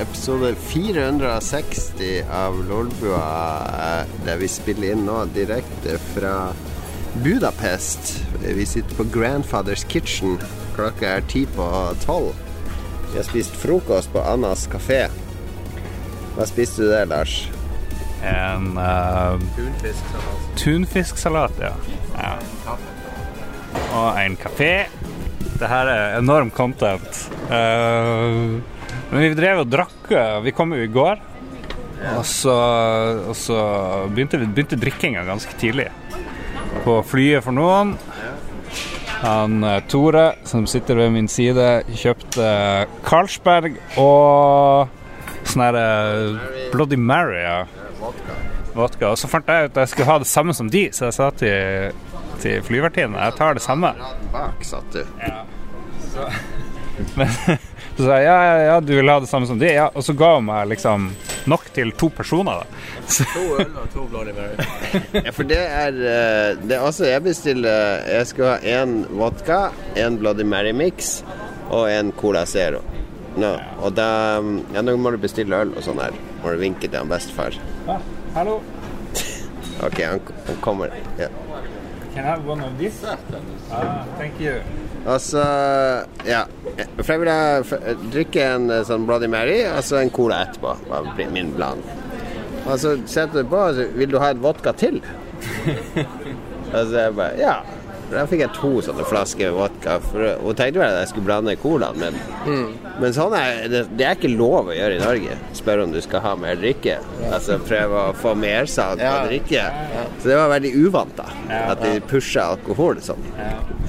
episode 460 av Lolbua, eh, der vi spiller inn nå direkte fra Budapest. Vi sitter på Grandfathers Kitchen. Klokka er ti på tolv. Vi har spist frokost på Annas kafé. Hva spiste du der, Lars? En uh, Tunfisksalat. ja. ja. Og en kafé. Det her er enorm content. Eh, men vi drev og drakk. eh, Vi kom jo i går. Og så, og så begynte, vi- begynte drikkinga ganske tidlig. På flyet for noen. Han eh, Tore, som sitter ved min side, kjøpte Carlsberg og sånn her eh, Bloody Mary. ja vodka. Og så fant jeg ut at jeg skulle ha det samme som de, så jeg sa til, til flyvertinnen jeg tar det samme. Bak satt du. Men så sa jeg ja, ja, ja, du vil ha det samme som de? Ja. Og så ga hun meg liksom nok til to personer. da. To øl og to Bloody Mary. Ja, for det er, eh, det er også Jeg bestiller Jeg skal ha én vodka, én Bloody Mary Mix og en Cola Zero. No. og da Ja, nå må du bestille øl og sånn her. Må du vinke til han bestefar. Ja, hallo, OK, han, han kommer. Ja. Can I have one of these? Ah, thank you. Og så Ja. For jeg vil drikke en eh, sånn Bloody Mary og så en Cola etterpå. var min plan. Og så setter du på, og så vil du ha en vodka til? og så jeg bare Ja. Da fikk jeg to sånne flasker vodka. For Hun tenkte vel at jeg skulle blande colaen, men, men sånn er, det, det er ikke lov å gjøre i Norge. Spørre om du skal ha mer drikke. Altså prøve å få mersalg på Ja. drikke. Så det var veldig uvant, da. At de pusha alkohol sånn.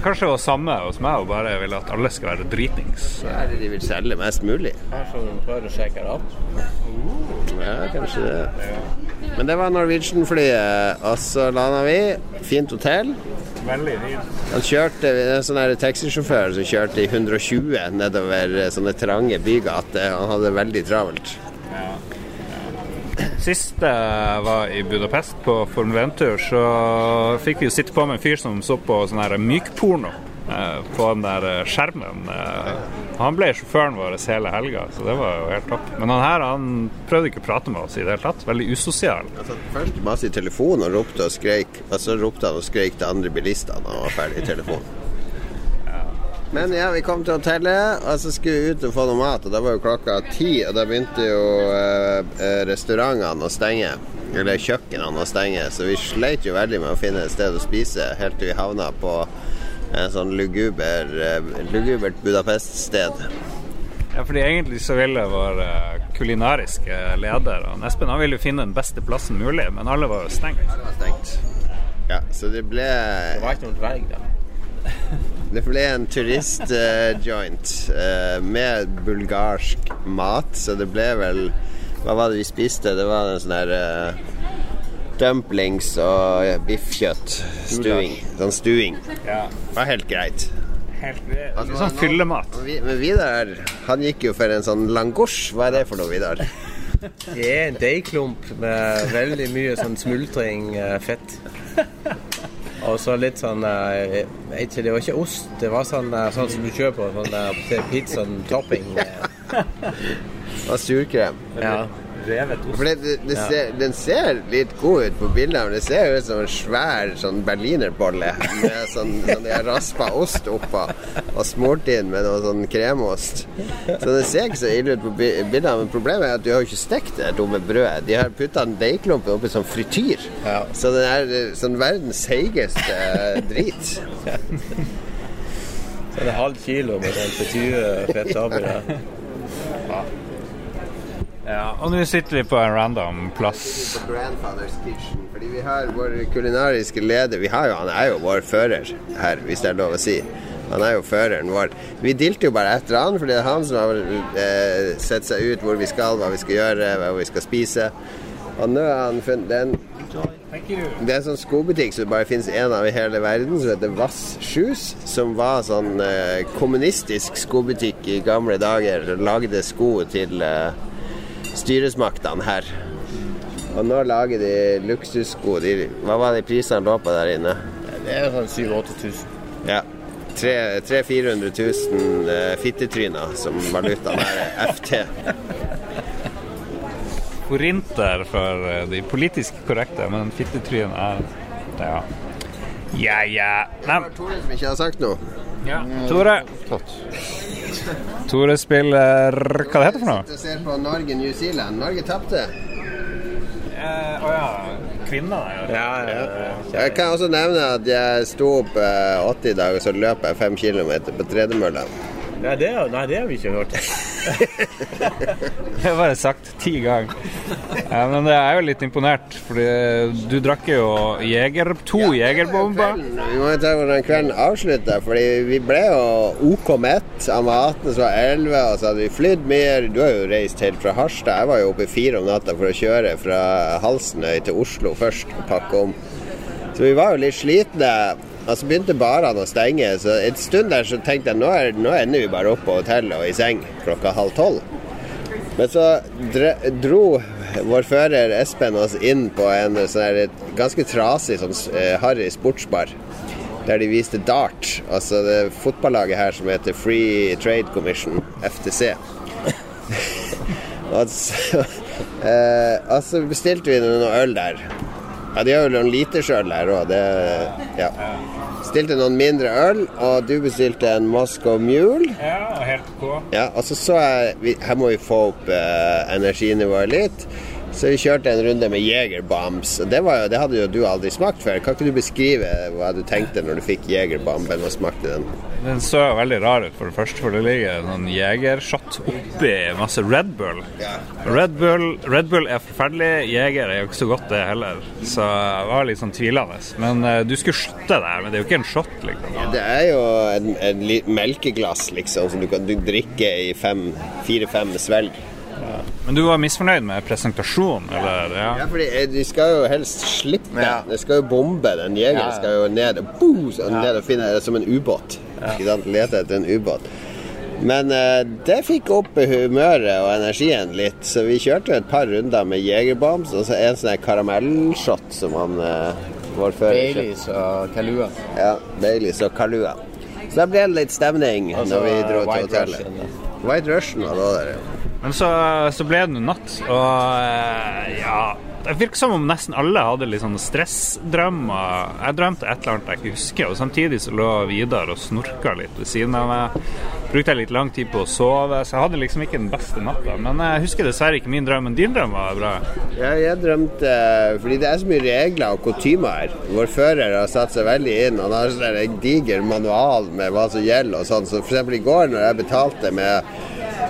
Kanskje det var samme hos meg, og bare ville at alle skal være dritings. Ja, de vil selge mest mulig. Kanskje de prøver å sjekke det opp. Ja, kanskje det. Men det var Norwegian-flyet, og så landa vi. Fint hotell. Fint. Han kjørte, en sånn taxisjåfør som kjørte i 120 nedover eh, sånne trange bygater. Han hadde det veldig travelt. Ja. Sist jeg var i Budapest på Formel 1-tur, så fikk vi jo sitte på med en fyr som så på sånn her mykporno eh, på den der eh, skjermen. Han ble sjåføren vår hele helga, så det var jo helt topp. Men han her han prøvde ikke å prate med oss i det hele tatt. Veldig usosial. Satt først masse i telefonen og ropte og skreik, og så ropte han og skreik til andre bilister når han var ferdig i telefonen. Men ja, vi kom til hotellet, og så skulle vi ut og få noe mat. Og da var jo klokka ti, og da begynte jo eh, eh, restaurantene å stenge. Eller kjøkkenene å stenge. Så vi sleit jo veldig med å finne et sted å spise, helt til vi havna på en sånn luguber, eh, lugubert Budapest-sted. Ja, fordi egentlig så ville vår eh, kulinariske leder, og Espen, han ville finne den beste plassen mulig, men alle var jo stengt. Var stengt. Ja, så det ble Det var ikke noen dverg der. Det ble en turistjoint med bulgarsk mat, så det ble vel Hva var det vi spiste? Det var en sånn her eh, dumplings og biffkjøtt. Stuing. Sånn stuing. Ja, Det var helt greit. helt Altså, sånn fyllemat. Men Vidar, han gikk jo for en sånn langosj. Hva er det for noe, Vidar? Det er en deigklump med veldig mye sånn smultring eh, fett. Og så litt sånn eh, jeg vet ikke, Det var ikke ost, det var sånn, eh, sånn som du kjøper sånn til pizzaen topping. Og surkrem. Ja. Revet For det, det, det ser, Den ser litt god ut på bildet, men det ser ut som en svær sånn berlinerbolle med sånn, sånn raspa ost oppå og smurt inn med noe sånn kremost. Så det ser ikke så ille ut på bildene, men problemet er at du har jo ikke stekt det dumme brødet. De har putta en deigklumpen oppi sånn frityr. Ja. Så den er eh, sånn verdens seigeste eh, drit. Så det er halvt kilo med sånn frityrfett oppi der. Ja, og nå sitter vi på en random plass. På Grandfather's Kitchen. Fordi vi har vår kulinariske leder Vi har jo, Han er jo vår fører her, hvis det er lov å si. Han er jo føreren vår. Vi dilter jo bare etter han, for det er han som har eh, sett seg ut hvor vi skal, hva vi skal gjøre, hva vi skal spise. Og nå har han funnet det er en, det er en sånn skobutikk som bare finnes én av i hele verden, som heter Vass Shoes. Som var sånn eh, kommunistisk skobutikk i gamle dager. Lagde sko til eh, styresmaktene her. Og nå lager de luksussko. De, hva var de prisene lå på der inne? Det er sånn 7000-8000. Ja. 300 000-400 000 uh, fittetryner som valutaen der er FT. korinter for eh, de politisk korrekte, men fittetryn er Ja. Ja, ja. Nei, Tore som ikke har sagt noe. Ja. Tore. Tore spiller Hva det heter for noe? Jeg ser på Norge-New Zealand. Norge tapte. Å ja. Kvinner, Ja, ja, ja. Jeg kan også nevne at jeg sto opp åtte i dag, og så løp jeg 5 km på tredemølla. Nei, det, nei, det har vi ikke hørt. det har bare sagt ti ganger. Ja, men jeg er jo litt imponert, fordi du drakk jo jeger, to jegerbomber. Vi må jo ta hvordan kvelden avslutta, fordi vi ble jo OK mett av maten. Så var 11, og så hadde vi flydd mer. Du har jo reist helt fra Harstad. Jeg var jo oppe fire om natta for å kjøre fra Halsenøy til Oslo først og pakke om. Så vi var jo litt slitne. Og så begynte barene å stenge, så en stund der så tenkte jeg nå, nå ender vi bare opp på hotellet og i seng klokka halv tolv. Men så dro vår fører Espen oss inn på en sånn ganske trasig sånn eh, harry sportsbar. Der de viste dart. Altså det fotballaget her som heter Free Trade Commission, FTC. og så, eh, og så bestilte vi noe øl der. Ja, de har jo noen litersøl her òg. Ja. Stilte noen mindre øl, og du bestilte en Moscow Mule. Ja, helt på. Ja, og så så jeg Her må vi få opp eh, energinivået litt. Så vi kjørte en runde med Jegerbombs. Det, jo, det hadde jo du aldri smakt før. Kan ikke du beskrive hva du tenkte når du fikk Jegerbomben og smakte den? Den så veldig rar ut, for det første, for det ligger en sånn jegershot oppi masse Red Bull. Red Bull, Red Bull er forferdelig, jeger er jo ikke så godt det heller. Så jeg var litt sånn tvilende. Men eh, du skulle skyte der, men det er jo ikke en shot, liksom. Det er jo en, en melkeglass, liksom, som du kan drikke i fem, fire-fem svelg. Men du var misfornøyd med presentasjonen, eller? Ja. Ja, fordi eh, de skal jo helst slippe. Ja. De skal jo bombe. Den jegeren Ja, ja. skal jo ned og boom, så ned og finne det som en ubåt. Ja. Lete etter en ubåt. Men eh, det fikk opp humøret og energien litt, så vi kjørte et par runder med jegerbombs og så en sånn karamellshot som han uh, vår fører. Baileys og Kalua. Ja, Baileys og Kalua. Så da ble det litt stemning Også, når vi dro til hotellet. Russian, White Russian var da der, ja. Men så, så ble det natt, og eh, ja Det virker som om nesten alle hadde litt sånne stressdrømmer. Jeg drømte et eller annet jeg ikke husker, og samtidig så lå Vidar og snorka litt ved siden av meg. Brukte jeg litt lang tid på å sove, så jeg hadde liksom ikke den beste natta. Men jeg husker dessverre ikke min drøm, men din drøm var bra. Ja, jeg drømte Fordi det er så mye regler og kutymer. Vår fører har satt seg veldig inn. Han har sånn en diger manual med hva som gjelder og sånn. Så eksempel i går når jeg betalte med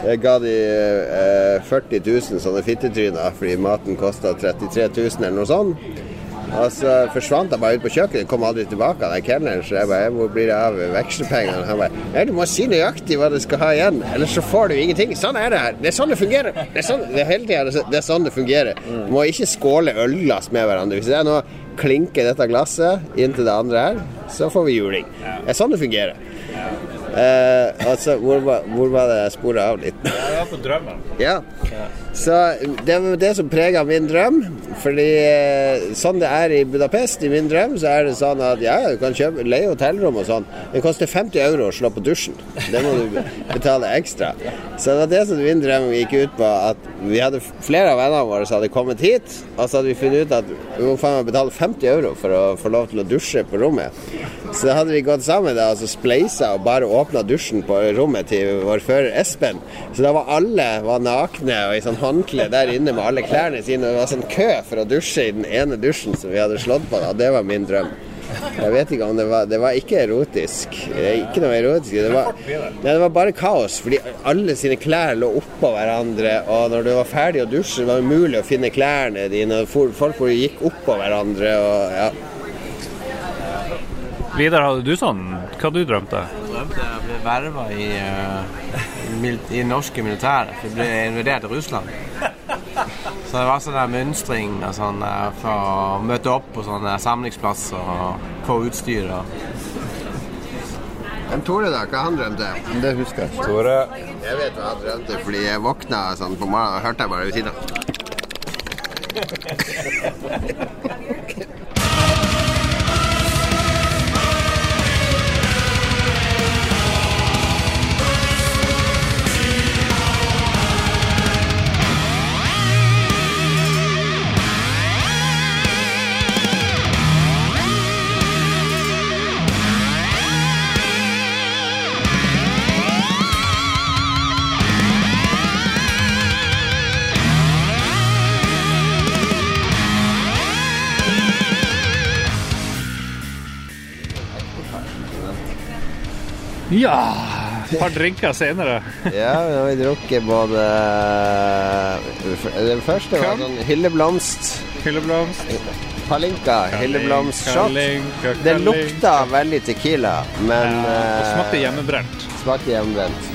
jeg ga de eh, 40 000 sånne fittetryner fordi maten kosta 33 000 eller noe sånt. Og så forsvant jeg bare ut på kjøkkenet, kom aldri tilbake av den kelneren. Så jeg bare 'Hvor blir det av vekselpengene?' Han bare 'Nei, du må si nøyaktig hva du skal ha igjen, ellers så får du ingenting'. Sånn er det her. Det er sånn det fungerer. Det er, sånn, det er hele tida det er sånn det fungerer. Du må ikke skåle ølglass med hverandre. Hvis det er noe klinker dette glasset inn til det andre her, så får vi juling. Det er sånn det fungerer. Eh, altså, hvor, var- hvor var det spora av litt? Det var på drømmen. Ja. Så det var det som prega min drøm. Fordi eh, sånn det er i Budapest, i min drøm, så er det sånn at ja, du kan kjøpe, leie hotellrom og sånn. Det koster 50 euro å slå på dusjen. Det må du betale ekstra. Så det var det som min drøm gikk ut på. At vi hadde flere av vennene våre som hadde kommet hit, og så hadde vi funnet ut at vi må faen meg betale 50 euro for å få lov til å dusje på rommet. Så da hadde vi gått sammen da, altså spleisa og bare åpna dusjen på rommet til vår fører Espen. Så da var alle var nakne og i sånn håndkle der inne med alle klærne sine. Det var sånn kø for å dusje i den ene dusjen som vi hadde slått på. Da. Det var min drøm. Jeg vet ikke om det var Det var ikke erotisk. Det er Ikke noe erotisk. Det var, nei, det var bare kaos, fordi alle sine klær lå oppå hverandre. Og når du var ferdig å dusje, var det umulig å finne klærne dine. Folk gikk oppå hverandre og ja. Vidar, hadde du sånn? Hva du drømte? Jeg drømte jeg ble verva i, uh, i norske militæret. for Jeg ble invadert av Russland. Så det var sånn der mønstring og sånn, eh, for å møte opp på sånne samlingsplasser og få utstyr. Og. Men Tore, da? Hva han drømte? Det husker jeg. Tore. Jeg vet hva han drømte, fordi jeg våkna sånn på morgenen og hørte jeg bare ved siden av. Ja! Et par drinker senere. Ja, nå har vi drukket både Den første var sånn hylleblomst. Hylleblomst. Palinka. Hylleblomstshot. Det lukta veldig Tequila, men ja, Det eh, smakte hjemmebrent. smakte hjemmebrent.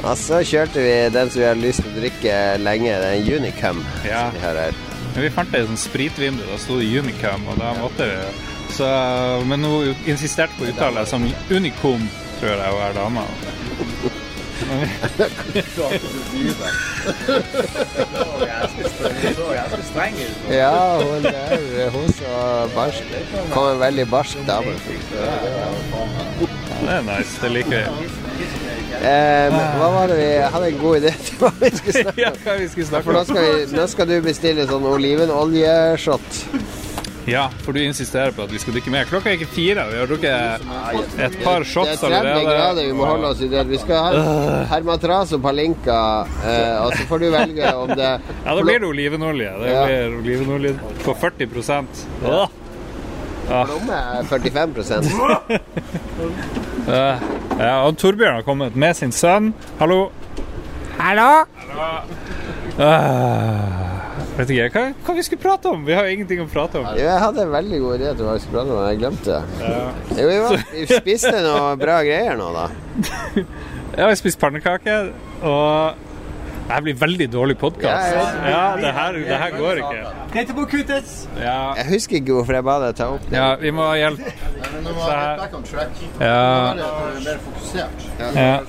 Og så kjørte vi den som vi hadde lyst til å drikke lenge, den Unicum. Ja. som vi har her. Men vi fant et sånn spritvindu, da sto det Unicum, og da måtte vi så, Men hun insisterte på å uttale som Unicum, tror jeg hun er dama. Ja, hun der, hun så barsk. Kom en veldig barsk dame. Ja, det er nice. Det liker vi. Eh, hva var det vi hadde en god idé til hva vi skulle snakke om? Ja, hva vi skulle snakke For nå om? skal, vi, nå skal du bestille sånn olivenoljeshot. Ja, for du insisterer på at vi skal drikke mer. Klokka er ikke fire. Vi har drukket et par shots Det er shots 30 grader, vi må holde oss i det. Vi skal ha Hermatras og Palinka, eh, og så får du velge om det Ja, da blir det olivenolje. Det blir olivenolje på 40% ja. Plomme er 45% ja, og Torbjørn har kommet med sin sønn. Hallo. Hallo? Ah, vet ikke hva, hva vi skulle prate om. Vi har jo ingenting å prate om. Jeg hadde en veldig god idé til hva vi skulle prate om, men jeg glemte det. Jo, vi, vi spiste noe bra greier nå, da. ja, vi spiste pannekaker og det her blir veldig dårlig podkast. Ja. Ja, det her, det her går ikke. Ja, Jeg husker ikke hvorfor jeg ba deg ta opp det. ja, vi må ha hjelp. Nå Så her- jeg back on track. Ja, mer fokusert. ja.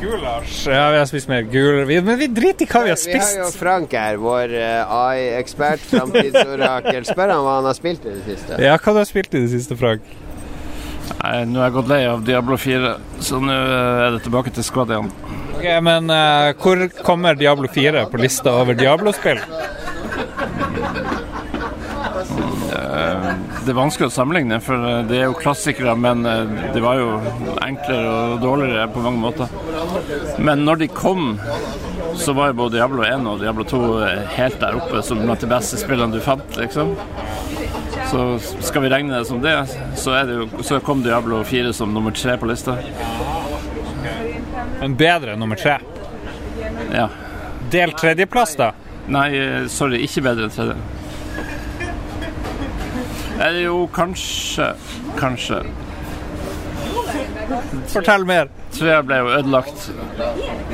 Gulasj. Ja, vi har spist mer gul... Men vi driter i hva vi har spist. Vi har jo. Frank her, vår eh, AI-ekspert, framtidsorakel. Spør han hva han har spilt i det siste. Ja, hva du har spilt i det siste, Frank? Nei, nå er jeg gått lei av Diablo 4, så nå er det tilbake til Squad igjen. Ok, Men uh, hvor kommer Diablo 4 på lista over Diablo-spill? Det er vanskelig å sammenligne, for eh, det er jo klassikere, men eh, de var jo enklere og dårligere på mange måter. Men når de kom, så var jo både Diablo 1 og Diablo 2 helt der oppe som blant de beste spillene du fant, liksom. Så skal vi regne det som det, så, det jo, så kom Diablo 4 som nummer tre på lista. En bedre nummer tre. Ja. Del tredjeplass, da? Nei, eh, sorry, ikke bedre enn tredje. Er det jo kanskje Kanskje. Fortell mer. Trea ble jo ødelagt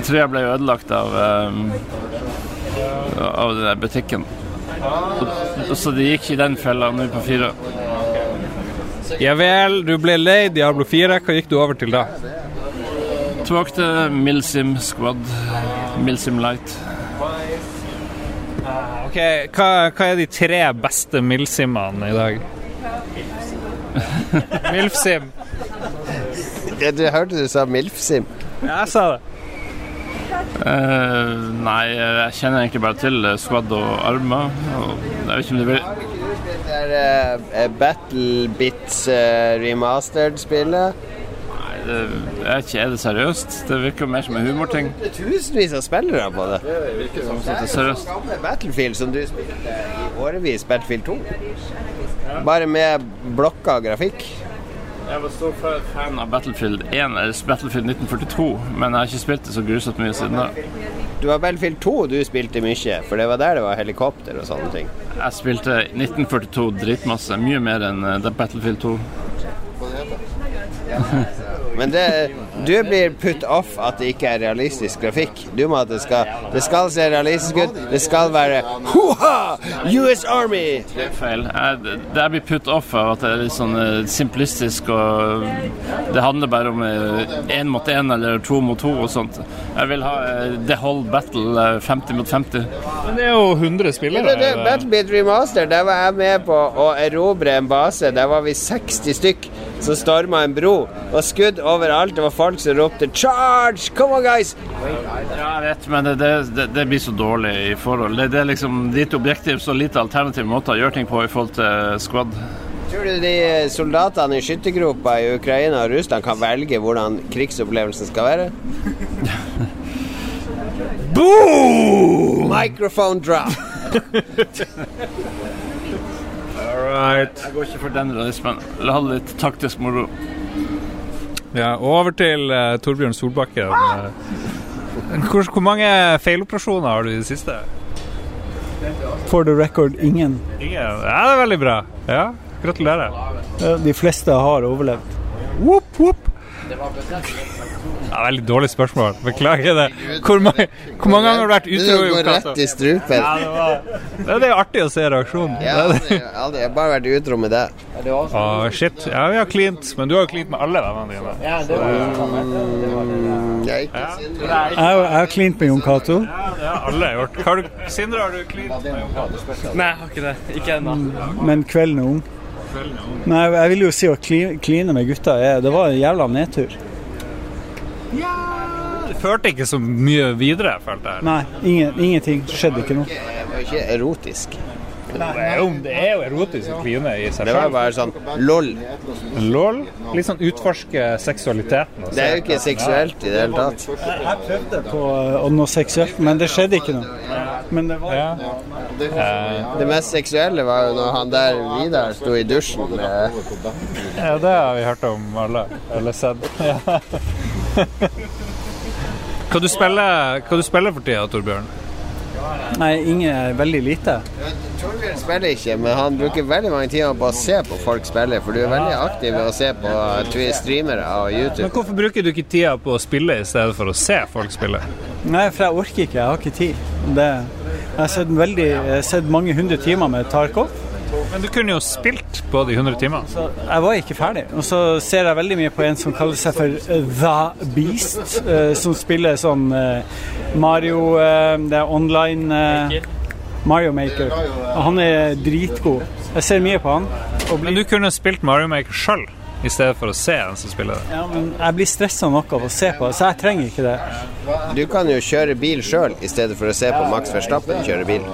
Trea ble jo ødelagt av um, Av den der butikken. Og- Så det gikk i den fella nå på fire. Ja vel, du ble lei Diablo 4. Hva gikk du over til da? Tilbake til Milsim Squad. Milsim Light. Ok, Hva, hva er de tre beste Milsimene i dag? Milfsim. Ja, du hørte du sa Milfsim. Ja, jeg sa det. Eh, nei, jeg kjenner egentlig bare til eh, Squad og Arma. Og jeg vet ikke om det blir Det er uh, Battle Bits eh, remastered-spillet. Nei, det, jeg vet ikke, Er det seriøst? Det virker mer som en humorting. Det er tusenvis av spillere på det. Så det er seriøst. Gamle Battlefield som du spilte i årevis, Battlefield 2. Bare med blokka grafikk. Jeg var stor fan av Battlefield 1, eller Battlefield 1942, men jeg har ikke spilt det så grusomt mye siden da. Du har Battlefield 2 du spilte mye, for det var der det var helikopter og sånne ting. Jeg spilte 1942 dritmasse, mye mer enn eh, Battlefield 2. Men det, du blir put off at det ikke er realistisk grafikk. Du må at det skal Det skal se realistisk ut. Det skal være Hoha! US Army! Det er feil. Jeg, det blir put off av at det er litt sånn eh, simplistisk og det handler bare om én mot én eller to mot to og sånt. Jeg vil ha eh, The Whole Battle eh, 50 mot 50. Men det er jo 100 Det, spillere. Battle Beat Remaster, der var jeg med på å erobre en base. Der var vi 60 stykk som storma en bro. Og skudd overalt. Det var folk som ropte 'charge'! Come on, guys! Ja, jeg vet, men det, det, det, blir så dårlig i forhold. Det, det er liksom litt objektivt og lite alternativ måte å gjøre ting på i forhold til squad. Tror du de soldatene i skyttergropa i Ukraina og Russland kan velge hvordan krigsopplevelsen skal være? Boom! Microphone drop. All right. Jeg går ikke for den realismen. La det litt taktisk moro. Ja, over til uh, Torbjørn Solbakken. Hvor, hvor, mange feiloperasjoner har du i det siste? For the record ingen. Ingen? Ja, det er veldig bra. Ja, Gratulerer. De fleste har overlevd. Whoop, whoop. Ja, veldig dårlig spørsmål. Beklager det. Hvor mange, hvor mange ganger har du vært utro? Du går rett i strupen. Ja, det, var, det, er artig å se reaksjonen. Ja, aldri, aldri. Jeg har bare vært utro med det. Å, shit. Ja, vi har klint, men du har jo klint med alle vennene dine. Ja, det var Mm, jeg er har klint med Jon Cato. Ja, det har alle gjort. Har du, Sindre, har du klint med Jon Cato? Nei, jeg har ikke det. Ikke ennå. Men kvelden er ung. Nei, jeg vil jo si å kli- kline med gutta er, Det var en jævla nedtur. Det førte ikke så mye videre, følte jeg. Nei, ingen, ingenting. Skjedde ikke noe. Det var ikke erotisk. Det er jo, det er jo erotisk å kline i seg Det var bare sånn lol. Lol. Litt sånn utforske seksualiteten. og Det er jo ikke seksuelt i det hele tatt. Jeg prøvde på uh, noe seksuelt, men det skjedde ikke noe. Men det var Ja. Eh, Det mest seksuelle var jo når han der Vidar sto i dusjen med ja, det har vi hørt om alle. Eller sett. Ja. Hva du spiller, hva du spiller for tida, Torbjørn? Nei, ingen veldig lite. Torbjørn spiller ikke, men han bruker veldig mange timer på å se på folk spille. For du er veldig aktiv ved å se på streamere og Men hvorfor bruker du ikke tida på å spille i stedet for å se folk spille? Nei, for jeg orker ikke. Jeg har ikke tid. Det, jeg har sett, veldig, jeg har sett mange hundre timer med Tarkov. Men du kunne jo spilt på de 100 timene. Jeg var ikke ferdig. Og så ser jeg veldig mye på en som kaller seg for The Beast, eh, som spiller sånn eh, Mario eh, Det er online Mario Maker. Og han er dritgod. Jeg ser mye på han. Og Men du kunne spilt Mario Maker sjøl, i stedet for å se en som spiller det. ja, men jeg blir stressa nok av å se på så jeg trenger ikke det. Du kan jo kjøre bil sjøl i stedet for å se på Max Verstappen kjøre bil. Ja,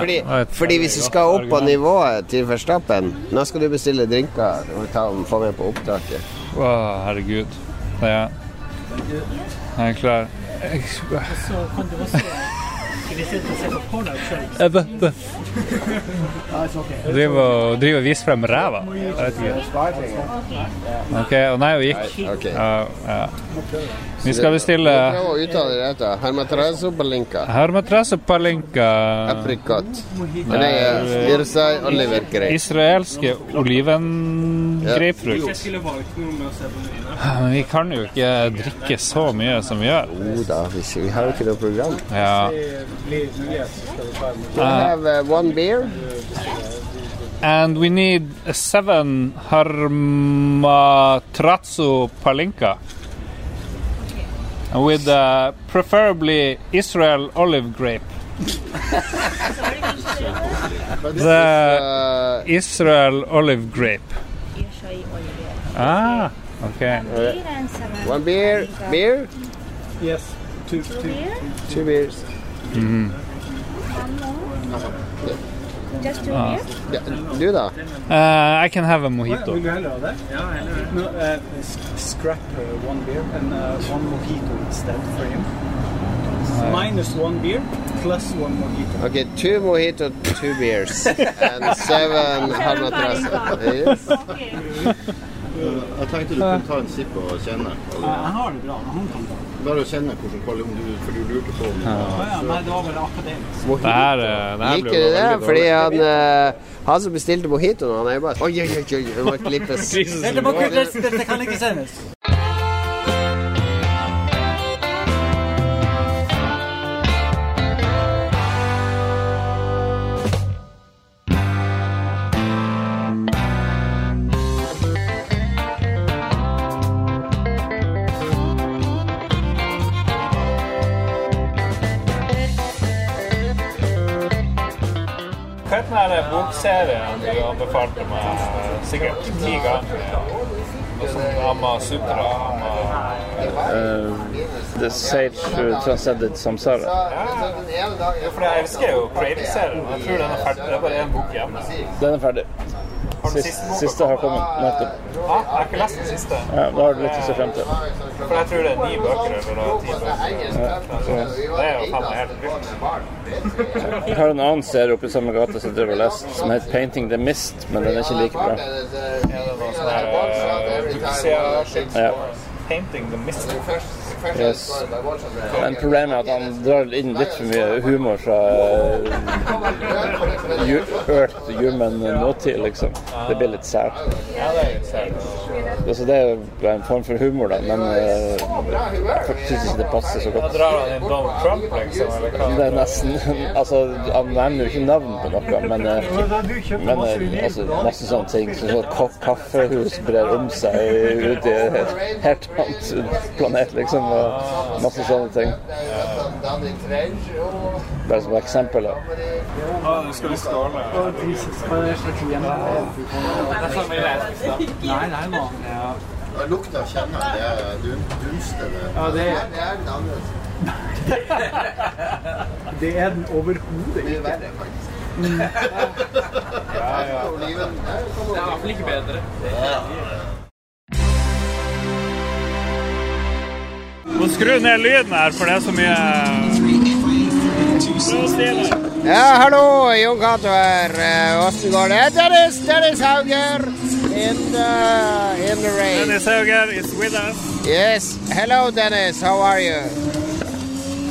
Fordi, fordi hvis du skal opp på nivået til Verstappen, nå skal du bestille drinker og ta, få med på opptaket. Å, herregud. Ja. Jeg er klar. Jeg. Driver og driver viser frem ræva. Jeg vet ikke. OK, og nei, hun gikk. Okay. Uh, ja. Vi skal bestille Prøv å uttale det palinka, Aprikot. Nei, oliven. Israelske olivengrapefrukt. Men vi kan jo ikke drikke så mye som vi gjør. Jo da, vi vi har jo ikke noe program. Ja. We have uh, one beer. And we need a seven Harmatrazzo Palinka. With uh, preferably Israel olive grape. the Uh, Israel olive grape. Usually Olivier. Ah, okay. Beer and seven. one beer. Beer? Yes. Two, Two beer? Two beers. One more? Just two beer? Ja, du, da? Uh, I can have a mojito. Vil du heller ha det? Ja, heller. No, uh, scrap uh, one beer and uh, one mojito instead for him. Minus one beer plus one mojito. Ok, two mojito, two beers. And seven Hermatrazo. Yes. Jeg tenkte du kunne ta en sipp og kjenne. Jeg har det bra. Han kan det. Bare å kjenne hvordan kvalitet, om du, for du lurte på om ja. Ja, nei, det var vel akademisk. Det her, uh, det her Liker du det? Fordi han, eh, han som bestilte mojitoen, han er jo bare Oi, oi, oi, oi, det må klippes. Det må kuttes! Dette kan ikke sendes. Bokserien du anbefalte meg sikkert ti ganger? Noe Amma Sutra, Amma The Sage Transcended Samsara. Ja, for jeg elsker jo Crave-serien. Jeg tror den er ferdig. Det er bare én bok igjen. Den er ferdig. Har du Siste, siste boka? siste har kommet nettopp. Ja, jeg har ikke lest den siste. Ja, da har du litt å se frem til. For jeg tror det er ni bøker eller ti bøker. Det er jo faen meg helt vilt. Jeg har en annen serie oppe i samme gate som jeg driver og leser, som heter Painting the Mist, men den er ikke like bra. Er det noe sånn her Ja. Painting the mist. Yes. Men problemet er at han drar inn litt for mye humor fra uh, Earth økt human nåtid, liksom. Det blir litt sært. Altså, det er en form for humor, da, men uh, jeg syns ikke det passer så godt. drar han inn Donald Trump, liksom, eller hva? Det er nesten Altså, han nevner jo ikke navn på noe, men, eh, men eh, altså, masse sånne ting. Som så, så, kaffehus brer om seg ute i et helt annet planet, liksom. Og masse sånne ting. Bare som eksempel. skal. Nei, nei, nå. Jeg kjenner det er dun, dunster. Ja, det, Det er den annerledes. det er den overhodet Det er ikke. verre, faktisk. Ja, ja. Oliven, ikke kommer Må skru ned lyden her, for det er så mye. Ja, hallo, Jon Cato her. Eh, Åssen går det? Dennis, Dennis Hauger in the, in the rain. Dennis Hauger is with us. Yes, hello Dennis, how are you?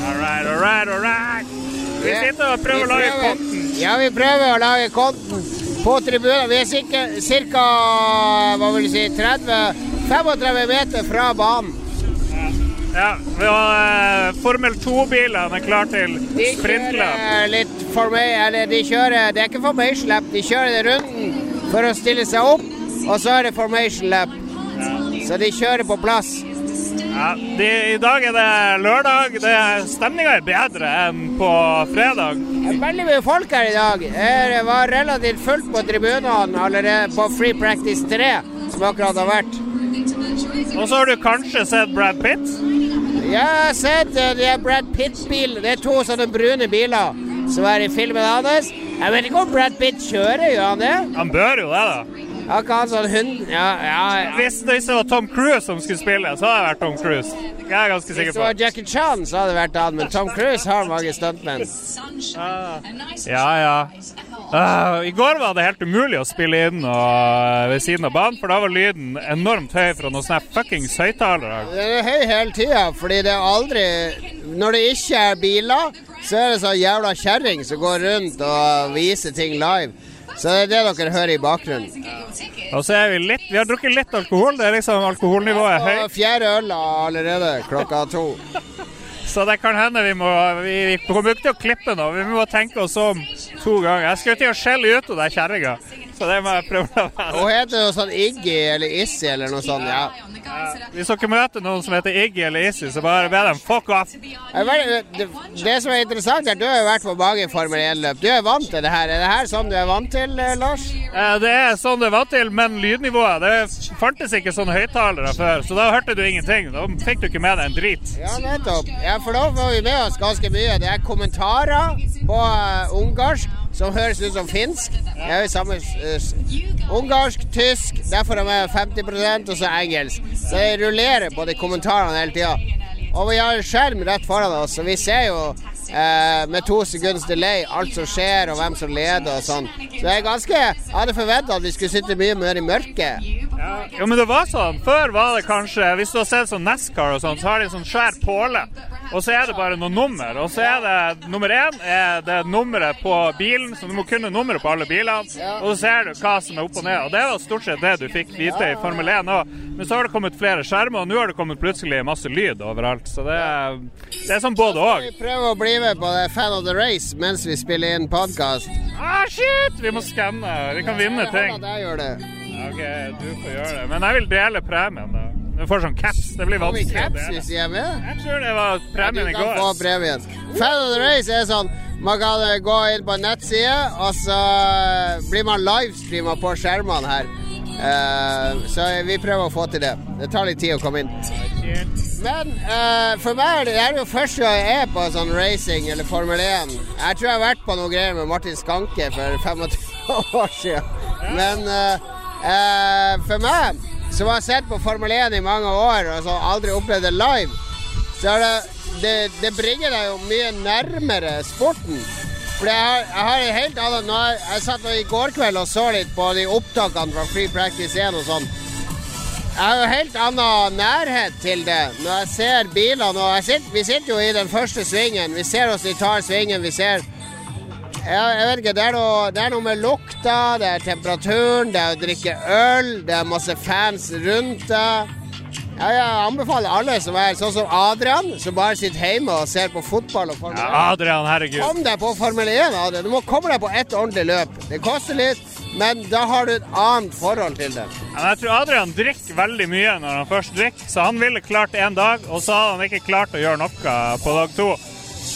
All right, all right, all right. Vi yeah. sitter og prøver å lage konten. Ja, vi prøver å lage konten på tribunen. Vi er ca. si, 30-35 meter fra banen. Ja, vi har eh, Formel 2-bilene er klar til De sprintløp. kjører litt forma- eller de kjører, Det er ikke formation lap, de kjører runden for å stille seg opp, og så er det formation lap. Så de kjører på plass. Ja, de, I dag er det lørdag. Det Stemninga er bedre enn på fredag. Det er veldig mye folk her i dag. Det var relativt fullt på tribunene allerede på Free Practice 3, som akkurat har vært. Og så har du kanskje sett Brad Pitt. Ja, Jeg har sett det er Brad Pitt-bil. Det er to sånne brune biler som er i filmen hans. Jeg vet ikke om Brad Pitt kjører, gjør han det? Han bør jo det, da. Har ikke han sånn hund... Ja, ja, ja. Hvis, det det var Tom Cruise som skulle spille, så hadde det vært Tom Cruise. Jeg er ganske sikker på Hvis det var. Jackie Chan, så hadde det vært han, men Tom Cruise har mange stuntmenn. Ja, ja. Ah, I går var det helt umulig å spille inn og, ved siden av banen, for da var lyden enormt høy fra noen sånne fuckings høyttalere. Den er høy hele tida, fordi det er aldri Når det ikke er biler, så er det sånn jævla kjerring som går rundt og viser ting live. Så det er det dere hører i bakgrunnen. Og så er vi litt Vi har drukket litt alkohol. Det er liksom Alkoholnivået høyt. fjerde øl allerede klokka to. Så det kan hende vi må Vi, vi kommer ikke til å klippe nå. Vi må tenke oss om to ganger. Jeg skal til å skjelle ut den kjerringa, så det må jeg prøve å være. Hun heter noe sånn Iggy eller Issy eller noe sånt. ja. Hvis dere møter noen som heter Iggy eller Issy, så bare be dem fuck off. Er Det, det som er interessant, er at du har vært på mange Formel 1-løp. Du er vant til det her. Er det her sånn du er vant til, eh, Lars? Eh, Det er sånn det var til, men lydnivået Det fantes ikke sånne høyttalere før, så da hørte du ingenting. Da fikk du ikke med deg en drit. Ja, nettopp. Ja, for da får vi med oss ganske mye. Det er kommentarer på uh, ungarsk som høres ut som finsk. Det er jo samme uh, Ungarsk, tysk, derfor er vi 50 og så engelsk. Så det rullerer på de kommentarene hele tida. Og vi har en skjerm rett foran oss, så vi ser jo eh, med to sekunds delay alt som skjer, og hvem som leder og sånn. Så jeg er ganske Jeg hadde forventa at vi skulle sitte mye mer i mørket. Jo, men det var sånn. Før var det kanskje Hvis du har sett sånn NASCAR og sånn, så har de en sånn svær påle. Og så er det bare noen nummer. Og så er det nummer én er det nummeret på bilen, så du må kunne nummeret på alle bilene. Og så ser du hva som er opp og ned. Og det var stort sett det du fikk vite i Formel 1 òg. Men så har det kommet flere skjermer, og nå har det kommet plutselig masse lyd overalt. Så det er, det er sånn både òg. Vi prøver å bli med på det Fan of the Race mens vi spiller inn podkast. Ah, shit! Vi må skanne. Vi kan vinne ting. Jeg gjør det. OK, du får gjøre det. Men jeg vil dele premien, da. Du får sånn caps. Det blir vanskelig caps hvis jeg, er med? Jeg tror det var premien i du kan går. få premien. Fan of the Race er sånn man kan eh, gå inn på nettside, og så eh, blir man livestreama på skjermene her. Uh, så vi prøver å få til det. Det tar litt tid å komme inn. Men uh, for meg er det, jo første gang jeg er på sånn racing eller Formel 1. Jeg tror jeg har vært på noe greier med Martin Skanke for 25 år siden. Men uh, uh, for meg, som har sett på Formel 1 i mange år og så aldri opplevd det live, så det, det, det bringer deg jo mye nærmere sporten. For jeg har, jeg har en helt annen Jeg, Jeg satt i går kveld og så litt på de opptakene fra Free Practice 1 og sånn. Jeg har jo helt annen nærhet til det når jeg ser bilene. Og sitter, vi sitter jo i den første svingen. Vi ser oss de tar svingen. Vi ser jeg, jeg vet ikke, det er, noe, det er noe med lukta, det er temperaturen, det er å drikke øl, det er masse fans rundt deg. Ja, jeg anbefaler alle som er sånn som Adrian, som bare sitter hjemme og ser på fotball og Formel 1. Ja, Adrian, herregud. Kom deg på Formel 1, Adrian. Du må komme deg på ett ordentlig løp. Det koster litt, men da har du et annet forhold til det. Men jeg tror Adrian drikker veldig mye når han først drikker, så han ville klart én dag, og så hadde han ikke klart å gjøre noe på dag to.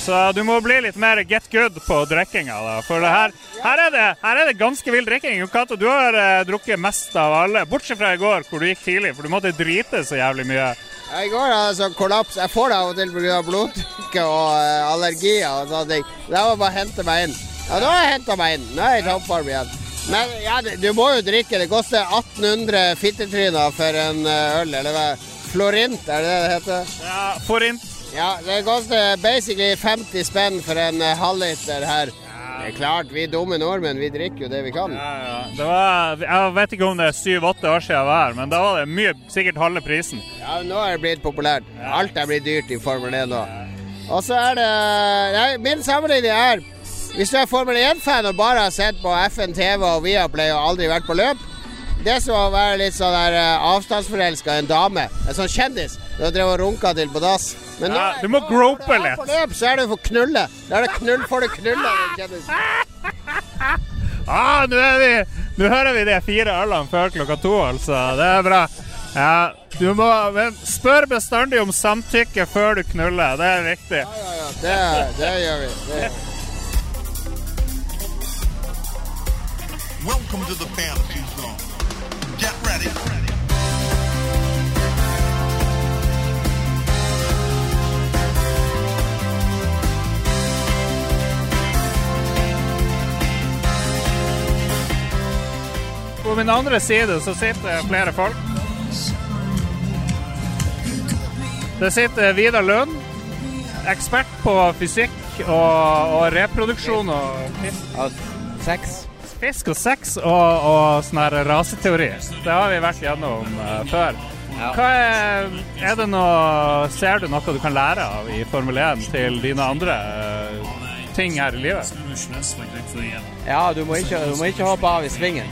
Så du må bli litt mer get good på drikkinga. For det her, her, er det, her er det ganske vill drikking. Cato, du har eh, drukket mest av alle, bortsett fra i går, hvor du gikk tidlig, for du måtte drite så jævlig mye. I går hadde jeg sånn kollaps. Jeg får det av og til pga. blodtrykket og uh, allergier og sånne ting. Det var bare å hente meg inn. Ja, nå har jeg henta meg inn. Nå er jeg i toppform igjen. Men ja, du må jo drikke. Det koster 1800 fittetryner for en eh, øl. Eller? Florint, er det det det heter? Ja, Forint. Ja, det koster basically 50 spenn for en eh, halvliter her. Det er klart, vi dumme nordmenn, vi drikker jo det vi kan. Ja, ja. Det var, jeg vet ikke om det er syv-åtte år siden jeg var her, men da var det mye, sikkert halve prisen. Ja, nå er det blitt populært. Alt er blitt dyrt i Formel 1 nå. Og så er det Nei, min sammenligning er Hvis du er Formel 1-fan og bare har sett på FN TV og Viaplay og aldri vært på løp Det er som å være litt sånn der eh, avstandsforelska i en dame. En sånn kjendis du har drevet og runka til på dass. Men Ja, du må grope når du er litt. På løp så er det for knulle. Da er det knull, får du knulle av en. Ah, nå, er vi, nå hører vi de fire ølene før klokka to, altså. Det er bra. Ja, du må men spør bestandig om samtykke før du knuller. Det er viktig. Ja, ja, det, det gjør vi. Det gjør vi. Welcome to the ready. På min andre side så sitter flere folk. Det sitter Vidar Lund, ekspert på fysikk og, og reproduksjon og Seks. Fisk og sex og, og sånn her raseteori. Det har vi vært gjennom uh, før. Hva er, er det noe, ser du noe du kan lære av i Formel 1 til dine andre uh, ting her i livet? Ja, du må ikke, du må ikke hoppe av i svingen.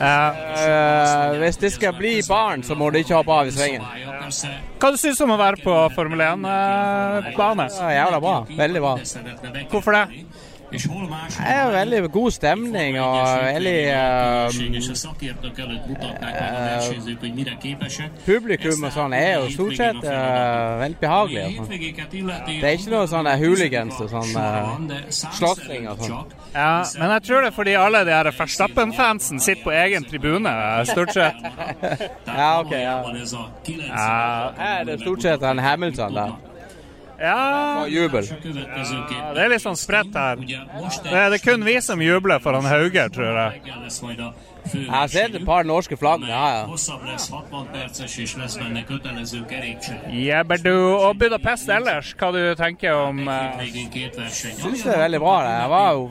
Eh, hvis det skal bli barn, så må du ikke hoppe av i svingen. Hva du syns du om å være på Formel 1-bane? Det er jævla bra. Veldig bra. Hvorfor det? Det er veldig god stemning og veldig eh, Publikum og sånn er jo stort sett uh, veldig behagelig. sånn. Det er ikke noe sånn hooligans og sånn uh, slåssing og sånn. Ja, men jeg tror det er fordi alle de her Verstappen-fansen sitter på egen tribune, stort sett. Ja, OK. Ja. Ja, det er stort sett en Hamilton der. Ja jubel. Ja, det er litt sånn spredt her. Det er, det kun vi som jubler for han Hauger, tror jeg. Jeg har sett et par norske flagg. Ja, ja. Hosszabb lesz, 60 perces, és lesz benne kötelező keréksor. Jebberdu. Og Budapest ellers, hva du tenker om uh, Végén. Syns det er veldig bra. det. Jeg var jo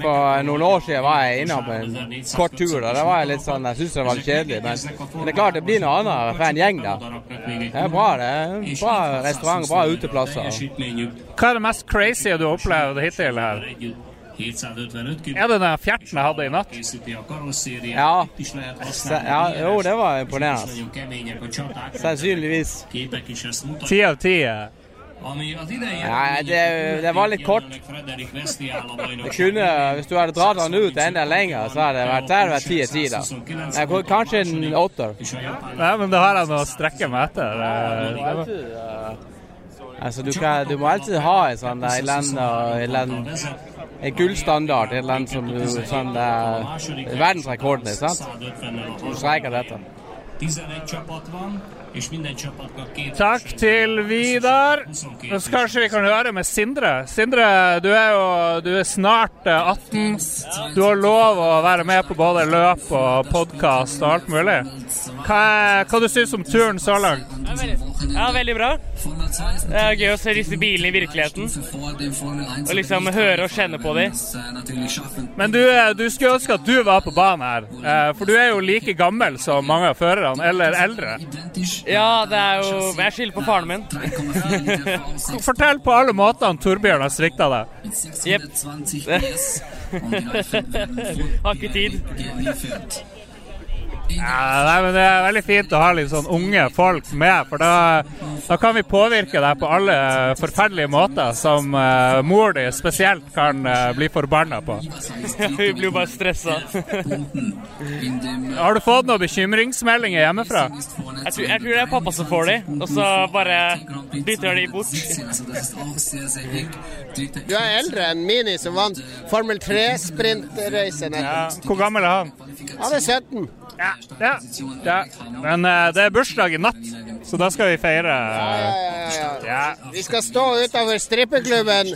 For noen år siden var jeg innom på en kort tur, og det var litt sånn, jeg syns det var litt kjedelig. Men, men det er klart det blir noe annet for en gjeng, da. Det er bra, det. er Bra restaurant, bra uteplasser. Hva er det mest crazy du har opplevd hittil her? Együtt 755 km. Er det den fjerten jeg hadde i natt? Ja. Ja, jo, det var imponerende. Sannsynligvis. Ti av ti. eh. Ja, det- det var litt kort. Det kunne, Hvis du hadde dratt han ut enda lenger, så hadde det vært der vært ti av ti, da. Kanskje en åtter. Nei, men da har jeg noe å strekke meg etter. Eh, det var- Altså, du, kan, du må alltid ha en sånn der, annet en gullstandard, et eller annet som du sånn uh, verdensrekorden, ikke sant? Du streiker dette. 11 csapat van, és minden csapatnak két Takk til Vidar. Så kanskje vi kan høre med Sindre. Sindre, du er jo du er snart eh, 18. Du har lov å være med på både løp og podkast og alt mulig. Hva, er- hva du syns om turen så langt? Ja, veldig bra. Det er gøy å se disse bilene i virkeligheten. Og liksom høre og kjenne på dem. Men du, eh, du skulle ønske at du var på banen her, eh, for du er jo like gammel som mange av førerne, eller eldre. Ja, det er jo Jeg skylder på faren min. Fortell på alle måtene Torbjørn har svikta deg. Jepp. Har ikke tid. Ja, nei, men Det er veldig fint å ha litt sånn unge folk med, for da, da kan vi påvirke deg på alle forferdelige måter som uh, mor di spesielt kan uh, bli forbanna på. Vi blir jo bare stressa. Har du fått noen bekymringsmeldinger hjemmefra? Jeg tror, jeg tror det er pappa som får de, og så bare dytter de bort. Du er eldre enn Mini, som vant Formel 3-sprintrace Ja. Hvor gammel er han? Han er 17. Ja, ja, ja. Men uh, det er bursdag i natt, så da skal vi feire. Ja, ja, ja. Ja. Vi skal stå utenfor strippeklubben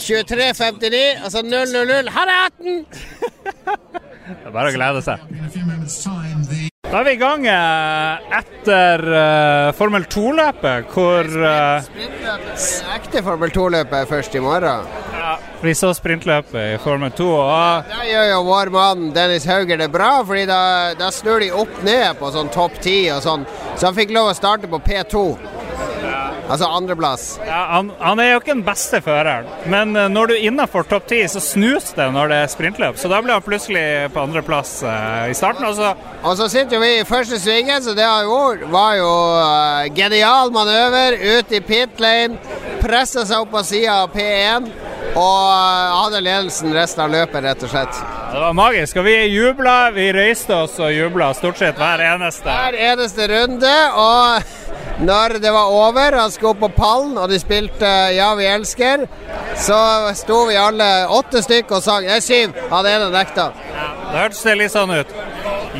23.59, altså 000. Ha det, 18! Det er bare å glede seg. Da er vi i gang eh, etter eh, Formel 2-løpet, hvor eh, Ekte Formel 2-løpet er først i morgen. vi så sprintløpet i Formel 2. Og Da gjør jo vår mann Dennis Hauger det bra, fordi da, da snur de opp ned på sånn topp ti og sånn. Så han fikk lov å starte på P2. Altså andreplass. ja, han, han er jo ikke den beste føreren, men eh, når du er innafor topp 10, så snus det når det er sprintløp. Så da blir han plutselig på andreplass uh, i starten. Også. Og så sitter vi i første svingen, så det han gjorde, var jo uh, genial manøver. Ut i pit lane, pressa seg opp på sida av P1 og eh, hadde ledelsen resten av løpet, rett og slett. Det var magisk. Og vi jubla. Vi røyste oss og jubla stort sett hver eneste. Hver eneste runde, og når det var over, han skulle opp på pallen, og de spilte eh, 'Ja, vi elsker', så sto vi alle åtte stykker og sang. Nei, syv. Han ene nekta. Hørtes det litt sånn ut.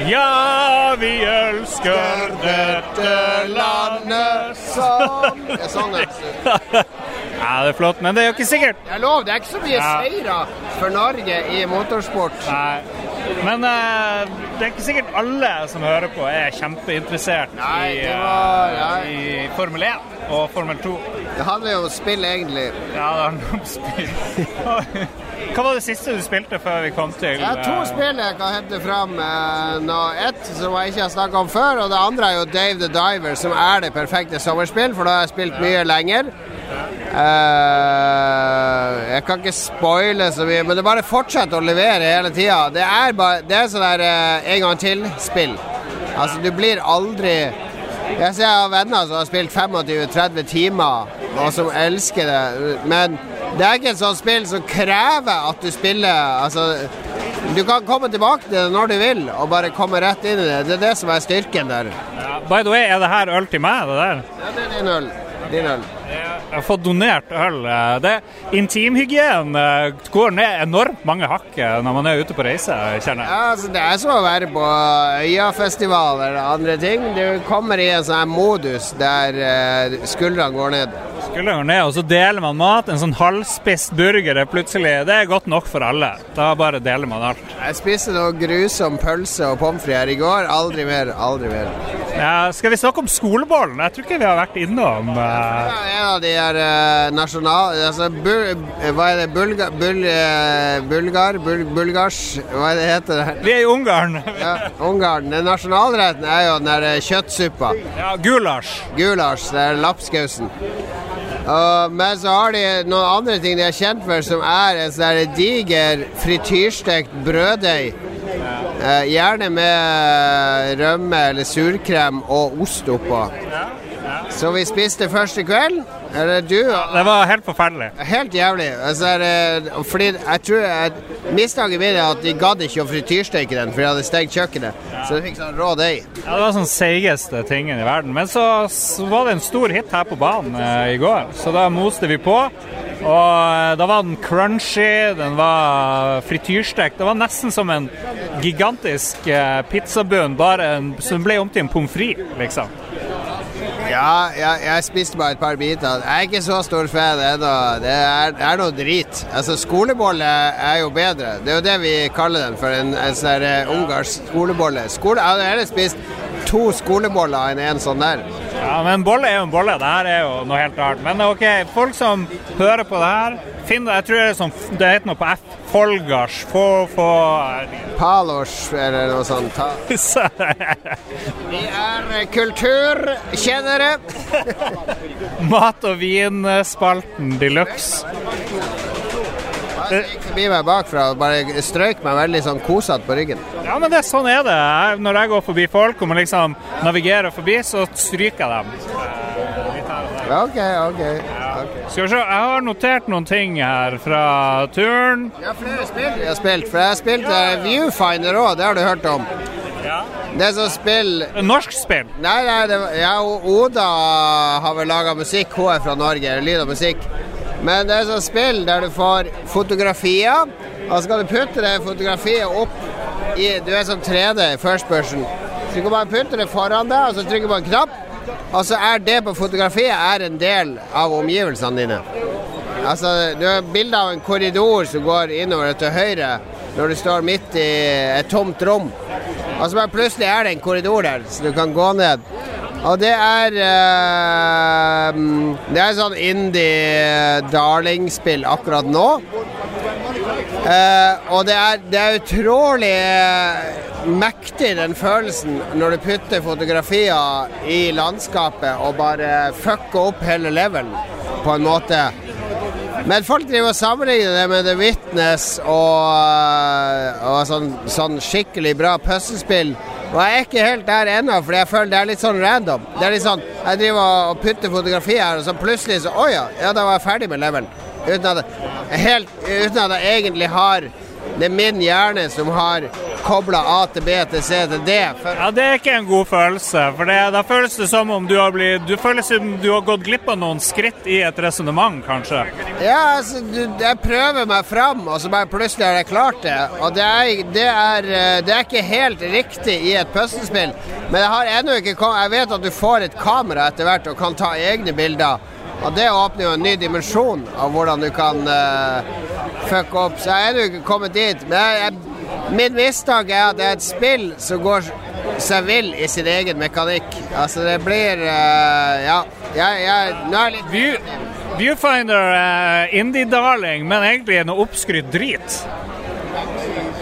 Ja, vi elsker dette landet som Jeg sang det. Ja, det er flott, men det er jo ikke sikkert. Det er lov, det er ikke så mye Ja. seire for Norge i motorsport. Nei. Men eh, det er ikke sikkert alle som hører på, er kjempeinteressert Nei, i, var- eh, ja. i Formel 1 og Formel 2. Det handler jo om spill, egentlig. Ja, det handler om spill. Hva var det siste du spilte før vi kom til Jeg har to eh, spill jeg kan hente fram. eh, nå. Ett som jeg ikke har snakka om før, og det andre er jo Dave the Diver, som er det perfekte sommerspill, for da har jeg spilt mye lenger. Eh, jeg kan ikke spoile så mye, men det bare fortsetter å levere hele tida. Det er bare Det er sånn der en gang til-spill. Altså, du blir aldri Jeg ser jeg har venner som har spilt 25-30 timer, og som elsker det, men det er ikke et sånt spill som krever at du spiller Altså, du kan komme tilbake til det når du vil, og bare komme rett inn i det. Det er det som er styrken der. ja. By the way, er det her øl til meg, det der? Ja, det er din øl. Din øl. Jeg har fått donert øl. Det Intimhygien eh, går ned enormt mange hakk eh, når man er ute på reise, kjenner jeg. Ja, altså, det er som å være på Øyafestival eller andre ting. Du kommer i en sånn modus der eh, skuldrene går ned. Skuldrene går ned, og så deler man mat. En sånn halvspist burger er plutselig Det er godt nok for alle. Da bare deler man alt. Jeg spiste noe grusom pølse og pommes frites her i går. Aldri mer, aldri mer. Ja, skal vi snakke om skoleballen? Jeg tror ikke vi har vært innom uh... Ja, en av de her uh, nasjonal... Altså, bul, hva er det? Bulga, bul, eh, bulgar? Bul, bulgars? Hva er det heter det? Vi er i Ungarn. Ja, Ungarn. Den nasjonalretten er jo den der eh, kjøttsuppa. Ja, gulasj. Gulasj. Det er lapskausen. Uh, men så har de noen andre ting de er kjent for, som er en sånn diger frityrstekt brøddeig. Eh, gjerne med rømme eller surkrem og ost oppå. Så vi spiste første kveld. Eller du Det var helt forferdelig. Helt jævlig. Altså, fordi jeg tror jeg, Mistanken min er at de gadd ikke å frityrsteke den, for de hadde stengt kjøkkenet. Så de fikk sånn rå deig. Ja, det var sånn seigeste tingen i verden. Men så, så var det en stor hit her på banen eh, i går, så da moste vi på. Og eh, da var den crunchy, den var frityrstekt. Det var nesten som en gigantisk eh, pizzabunn, som ble om til en pommes frites, liksom. Ja, jeg, jeg spiste bare et par biter. Jeg er ikke så stor fan ennå. Det er, er noe drit. Altså, Skolebolle er jo bedre. Det er jo det vi kaller den for. En, en sånn eh, ungarsk skolebolle. Skole, jeg hadde heller spist to skoleboller enn en sånn der. Ja, men bolle er jo en bolle. Det her er jo noe helt rart. Men OK, folk som hører på det her, finn. Jeg tror det er sånn Det heter noe på F. Folgars. Få, få Palos eller noe sånt. Vi er eh, kulturkjennere. Mat- og vinspalten de luxe. Jeg gikk forbi meg bakfra og bare strøk meg veldig sånn kosete på ryggen. Ja, men det, sånn er det. Jeg, når jeg går forbi folk og må liksom navigere forbi, så stryker jeg dem. OK, OK. ok. Skal vi se, jeg har notert noen ting her fra turen. Ja, flere spill vi har spilt. For jeg har spilt eh, Viewfinder òg, det har du hørt om. Det er sånn spill Norsk spill? Nei, nei, det, ja, Oda har vel laga musikk. Hun er fra Norge, lyd og musikk. Men det er sånn spill der du får fotografier, og så skal du putte det fotografiet opp i Du er sånn 3D, first person. Så du kan bare putte det foran deg, og så trykker på en knapp, og så er det på fotografiet er en del av omgivelsene dine. Altså, du har bilde av en korridor som går innover til høyre når du står midt i et tomt rom. Og så plutselig er det en korridor der, så du kan gå ned. Og det er eh, Det er sånn indie darling-spill akkurat nå. Eh, og det er, det er utrolig eh, mektig, den følelsen, når du putter fotografier i landskapet og bare fucker opp hele levelen på en måte. Men folk driver og sammenligner det med The Witness og, eh, og sånn, sånn skikkelig bra puslespill. Og jeg er ikke helt der ennå, for jeg føler det er litt sånn random. Det er litt sånn, Jeg driver og putter fotografier her, og så plutselig så Å ja, ja, da var jeg ferdig med levelen. Uten at, helt, uten at jeg egentlig har Det er min hjerne som har kobla A til B til C til D. For Ja, Det er ikke en god følelse. For det, Da føles det som om du har blitt Du føler som du har gått glipp av noen skritt i et resonnement, kanskje. Ja, altså, du, jeg prøver meg fram, og så bare plutselig har jeg klart det. Og det er, det er, eh, det er ikke helt riktig i et puslespill. Men jeg har ennå ikke kommet Jeg vet at du får et kamera etter hvert og kan ta egne bilder. Og det åpner jo en ny dimensjon av hvordan du kan uh, fucke opp. Så jeg er ennå ikke kommet dit. Men jeg, jeg, min mistanke er at det er et spill som går seg vill i sin egen mekanikk. Altså, det blir uh, Ja. Jeg, jeg, nå er jeg litt View, Viewfinder er indie-darling, men egentlig noe oppskrytt drit.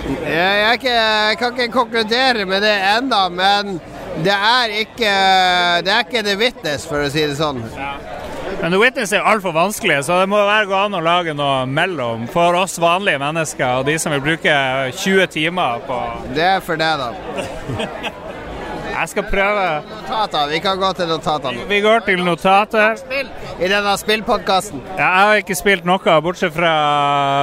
Jeg, jeg, jeg kan ikke konkludere med det enda, men det er ikke Det er ikke The Witness, for å si det sånn. Men The Witness er altfor vanskelig, så det må være gå an å lage noe mellom for oss vanlige mennesker og de som vil bruke 20 timer på Det er for deg, da. Jeg skal prøve. Notater. Vi kan gå til notatene. Vi går til notater. I denne spillpodkasten. Ja, jeg har ikke spilt noe, bortsett fra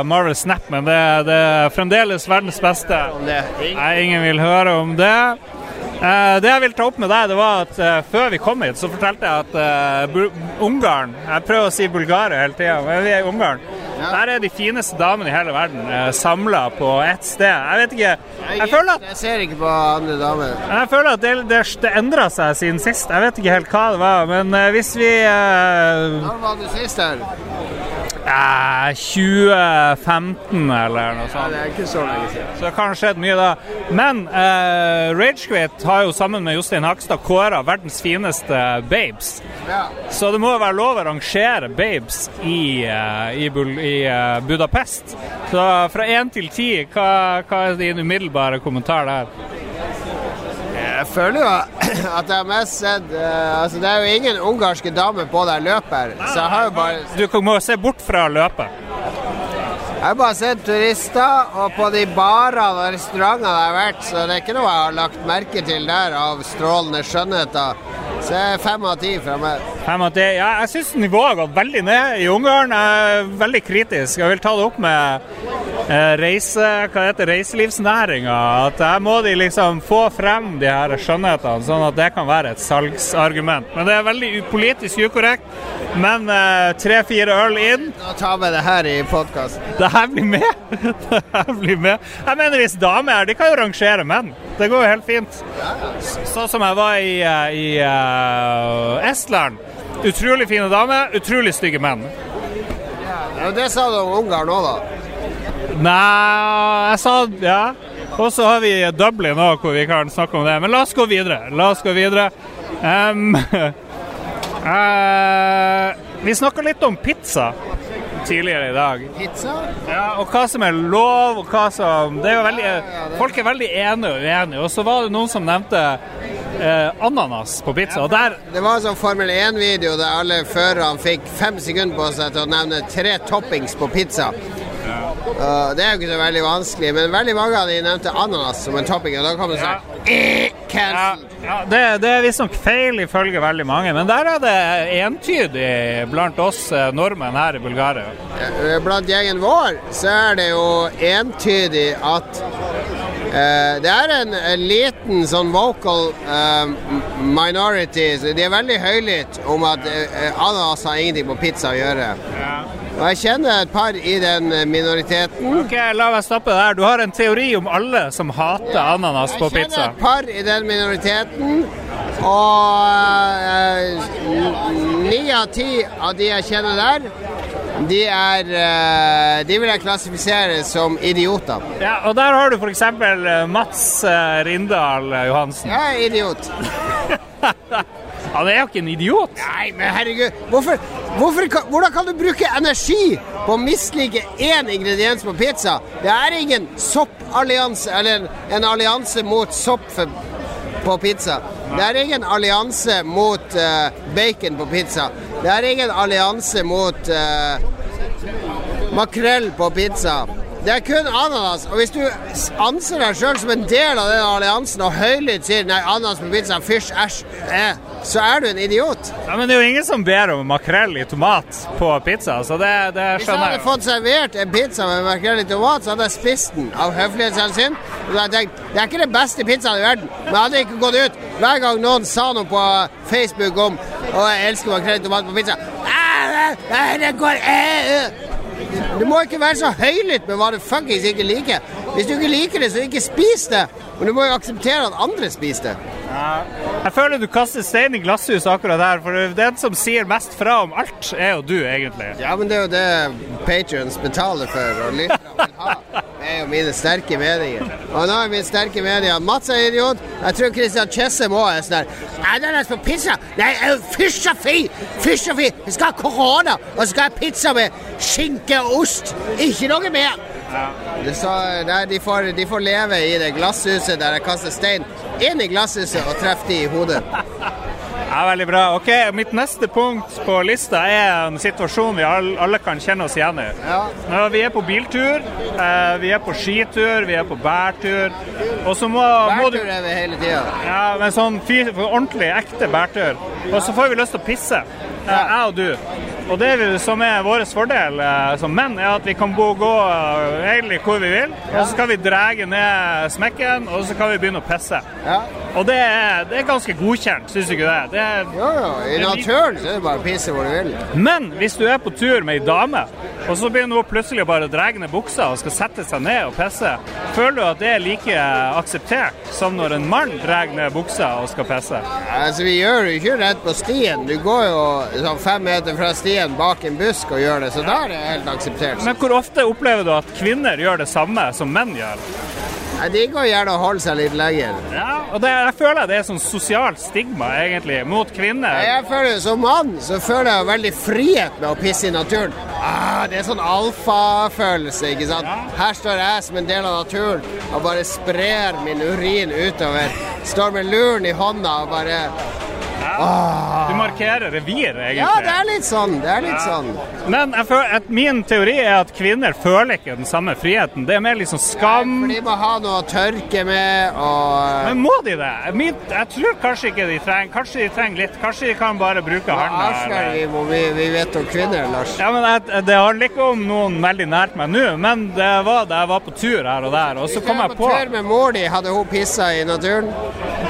Marvel Snap, men det, det er fremdeles verdens beste. Nei, ingen vil høre om det. Eh, det jeg vil ta opp med deg, det var at eh, før vi kom hit, så fortalte jeg at uh, Ungarn Jeg prøver å si Bulgaria hele tida, men vi er i Ungarn. Der er de fineste damene i hele verden uh, samla på ett sted. Jeg vet ikke Jeg føler at Jeg ser ikke på andre damer. Jeg føler at det, det, det endra seg siden sist. Jeg vet ikke helt hva det var. Men uh, hvis vi Når var du sist her? Eh, 2015 eller noe sånt. Det er ikke så lenge siden. Så det kan ha skjedd mye da. Men eh, Ragequit har jo sammen med Jostein Hakstad kåra verdens fineste babes. Ja. Så det må jo være lov å rangere babes i, eh, i, i eh, Budapest. Så fra én til ti, hva, hva er din umiddelbare kommentar der? Jeg føler jo at jeg har mest sett uh, Altså, det er jo ingen ungarske damer på der løpet her, så jeg har jo bare Du må se bort fra løpet. Jeg har bare sett turister, og på de barene og restaurantene jeg har vært, så det er ikke noe jeg har lagt merke til der av strålende skjønnheter. Så fem av ti fra meg. Fem av ti. Ja, jeg syns nivået har gått veldig ned i Ungarn. Jeg er veldig kritisk. Jeg vil ta det opp med eh, reise, hva heter reiselivsnæringa. At her må de liksom få frem de her skjønnhetene, sånn at det kan være et salgsargument. Men det er veldig politisk ukorrekt. Men tre-fire øl inn Nå tar vi det her i podkasten. Det her blir med! Det her blir med. Jeg mener hvis damer er De kan jo rangere menn. Det går jo helt fint. Sånn som jeg var i, eh, i eh, Estland. Utrolig fine damer, utrolig stygge menn. Ja, det sa du om Ungarn òg, da. Nei, jeg sa Ja. Og så har vi Dublin òg, hvor vi kan snakke om det. Men la oss gå videre. La oss gå videre. Um, uh, vi snakka litt om pizza tidligere i dag. Pizza? Ja, og hva som er lov, og hva som det er jo veldig, Folk er veldig enige og uenige. Og så var det noen som nevnte eh, ananas på pizza. Og der Det var en sånn Formel 1-video der alle førerne fikk fem sekunder på seg til å nevne tre toppings på pizza. Uh, det er jo ikke så veldig vanskelig, men veldig mange av de nevnte ananas som en topping. Og da kom det sånn ja. Ja, det, det er visstnok feil ifølge veldig mange, men der er det entydig blant oss eh, nordmenn her i Bulgaria. Eh, Blant gjengen vår så er det jo entydig at eh, det er en, en liten sånn vocal eh, minority. De er veldig høylytt om at eh, ananas har ingenting på pizza å gjøre. Og jeg kjenner et par i den minoriteten. Ok, La meg stoppe der. Du har en teori om alle som hater ananas på pizza. Jeg kjenner et par i den minoriteten. Og eh, ni av ti av de jeg kjenner der, de er eh, De vil jeg klassifisere som idioter. Ja, og der har du f.eks. Mats eh, Rindal eh, Johansen. Jeg er idiot. Han er jo ikke en idiot. Nei, men herregud. Hvorfor, hvorfor, hvordan kan du bruke energi på å mislike én ingrediens på pizza? Det er ingen soppallianse, eller en allianse mot sopp på pizza. Det er ingen allianse mot uh, bacon på pizza. Det er ingen allianse mot uh, makrell på pizza. Det er kun ananas. Og hvis du anser deg sjøl som en del av den alliansen og høylytt sier nei, ananas på pizza, fysj, æsj, eh, så er du en idiot. Ja, Men det er jo ingen som ber om makrell i tomat på pizza, så det, det Hvis jeg hadde jeg. fått servert en pizza med makrell i tomat, så hadde jeg spist den av høflighetshensyn. Og da hadde jeg tenkt det er ikke den beste pizzaen i verden, men jeg hadde ikke gått ut hver gang noen sa noe på Facebook om å jeg elsker makrell i tomat på pizza. «Ah, ah, Det går eh». Du må ikke være så høylytt med hva du fuckings ikke liker. Hvis du ikke liker det, så ikke spis det. Men du må jo akseptere at andre spiser det. Jeg føler du kaster stein i glasshus akkurat der, for den som sier mest fra om alt, er jo du, egentlig. Ja, men det er jo det Patrions betaler for og lytterne vil ha. Det er jo mine sterke meninger. Og nå er mine sterke meninger at Mats er idiot. Jeg tror Christian Tjessem òg er sånn her Ananas på pizza? Nei, fysj og fy! Fysj og fy! Vi skal ha korona, og så skal jeg ha pizza med skinke og ost. Ikke noe mer. Det sa, nei, de, får, de får leve i det glasshuset der jeg kaster stein inn i glasshuset og treffer de i hodet. Ja, Veldig bra. Ok, Mitt neste punkt på lista er en situasjon vi alle kan kjenne oss igjen i. Ja. vi er på biltur, eh, vi er på skitur, vi er på bærtur. Og så må, må du Bærtur er vi hele tida. Ja, men sånn ordentlig, ekte bærtur. Og så får vi lyst til å pisse, eh, jeg og du. Og det som er vår fordel eh, som menn, er at vi kan bo, gå eh, egentlig hvor vi vil. Og så skal vi dra ned smekken, og så kan vi begynne å pisse. Og det er, det er ganske godkjent, syns du ikke det? det er, Jo, jo. I naturen så er det bare å pisse hvor du vil. men hvis du er på tur med ei dame, og så begynner hun plutselig å bare dra ned buksa og skal sette seg ned og pisse, føler du at det er like akseptert som når en mann drar ned buksa og skal pisse? Altså, Vi gjør jo ikke rett på stien. Du går jo sånn fem meter fra stien bak en busk og gjør det, så da er det helt akseptert. Men hvor ofte opplever du at kvinner gjør det samme som menn gjør? Nei, De går gjerne og holder seg litt lenger. Ja, og det, jeg føler det er sånn sosialt stigma, egentlig, mot kvinner. Jeg føler Som mann så føler jeg veldig frihet med å pisse i naturen. Ah, det er sånn alfafølelse, ikke sant. Her står jeg som en del av naturen og bare sprer min urin utover. Står med luren i hånda og bare Ah. Du markerer revir, egentlig. Ja, det er litt sånn. Det er litt sånn. Men føler min teori er at kvinner føler ikke den samme friheten. Det er mer liksom skam. Ja, For de må ha noe å tørke med og Men må de det? Min, jeg tror kanskje ikke de trenger Kanskje de trenger litt. Kanskje de kan bare bruke handa. avslører vi hvor vi, vi vet om kvinner, Lars? Ja, men jeg, Det handler ikke om noen veldig nært meg nå, men det var da jeg var på tur her og der, og så kom jeg på tur med mor di, hadde hun pissa i naturen?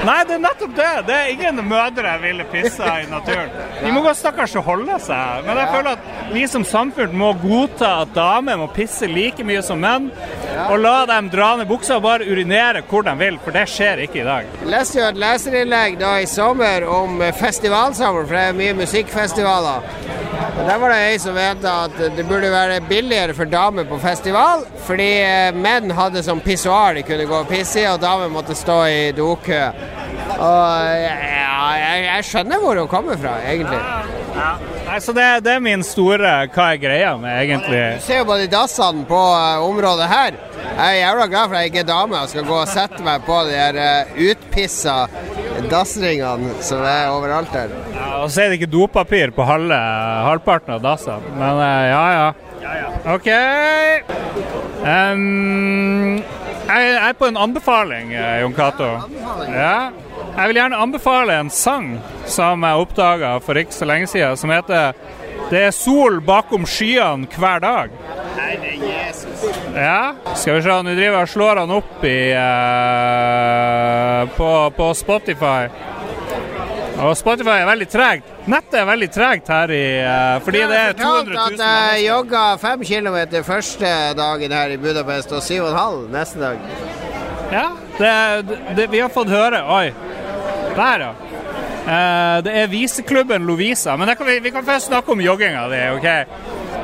Nei, det er nettopp det. Det er ingen mødre ville pisse i naturen. De må bare stakkars holde seg. Men jeg føler at vi som samfunn må godta at damer må pisse like mye som menn, og la dem dra ned buksa og bare urinere hvor de vil, for det skjer ikke i dag. Jeg leste jo et leserinnlegg da i sommer om eh, festivalsommer, for det er mye musikkfestivaler. Og Der var det ei som mente at det burde være billigere for damer på festival, fordi eh, menn hadde sånn pissoar de kunne gå og pisse i, og damer måtte stå i dokø. Og ja, jeg, jeg skjønner hvor hun kommer fra, egentlig. Nei, så det, det er min store hva er greia med, egentlig. Du ser jo på de dassene på uh, området her. Jeg er jævla glad for at jeg ikke er dame og skal gå og sette meg på de her uh, utpissa dassringene som er overalt her. Ja, og så er det ikke dopapir på halve, halvparten av dassene. Men uh, ja, ja. OK. Um, jeg jeg er på en anbefaling, Jon Cato. Ja. Jeg vil gjerne anbefale en sang som jeg oppdaga for ikke så lenge siden, som heter 'Det er sol bakom skyene hver dag'. Ja, skal vi se. Nå driver jeg og slår han opp i uh, på, på Spotify. Og Spotify er veldig tregt. Nettet er veldig tregt her i uh, Fordi det er 200 000 at jeg jogga fem kilometer første dagen her i Budapest, og syv og en halv neste dag. Ja, det, det, vi har fått høre Oi. Der, ja. Eh, det er viseklubben Lovisa. Men kan vi, vi kan først snakke om jogginga di, Okay?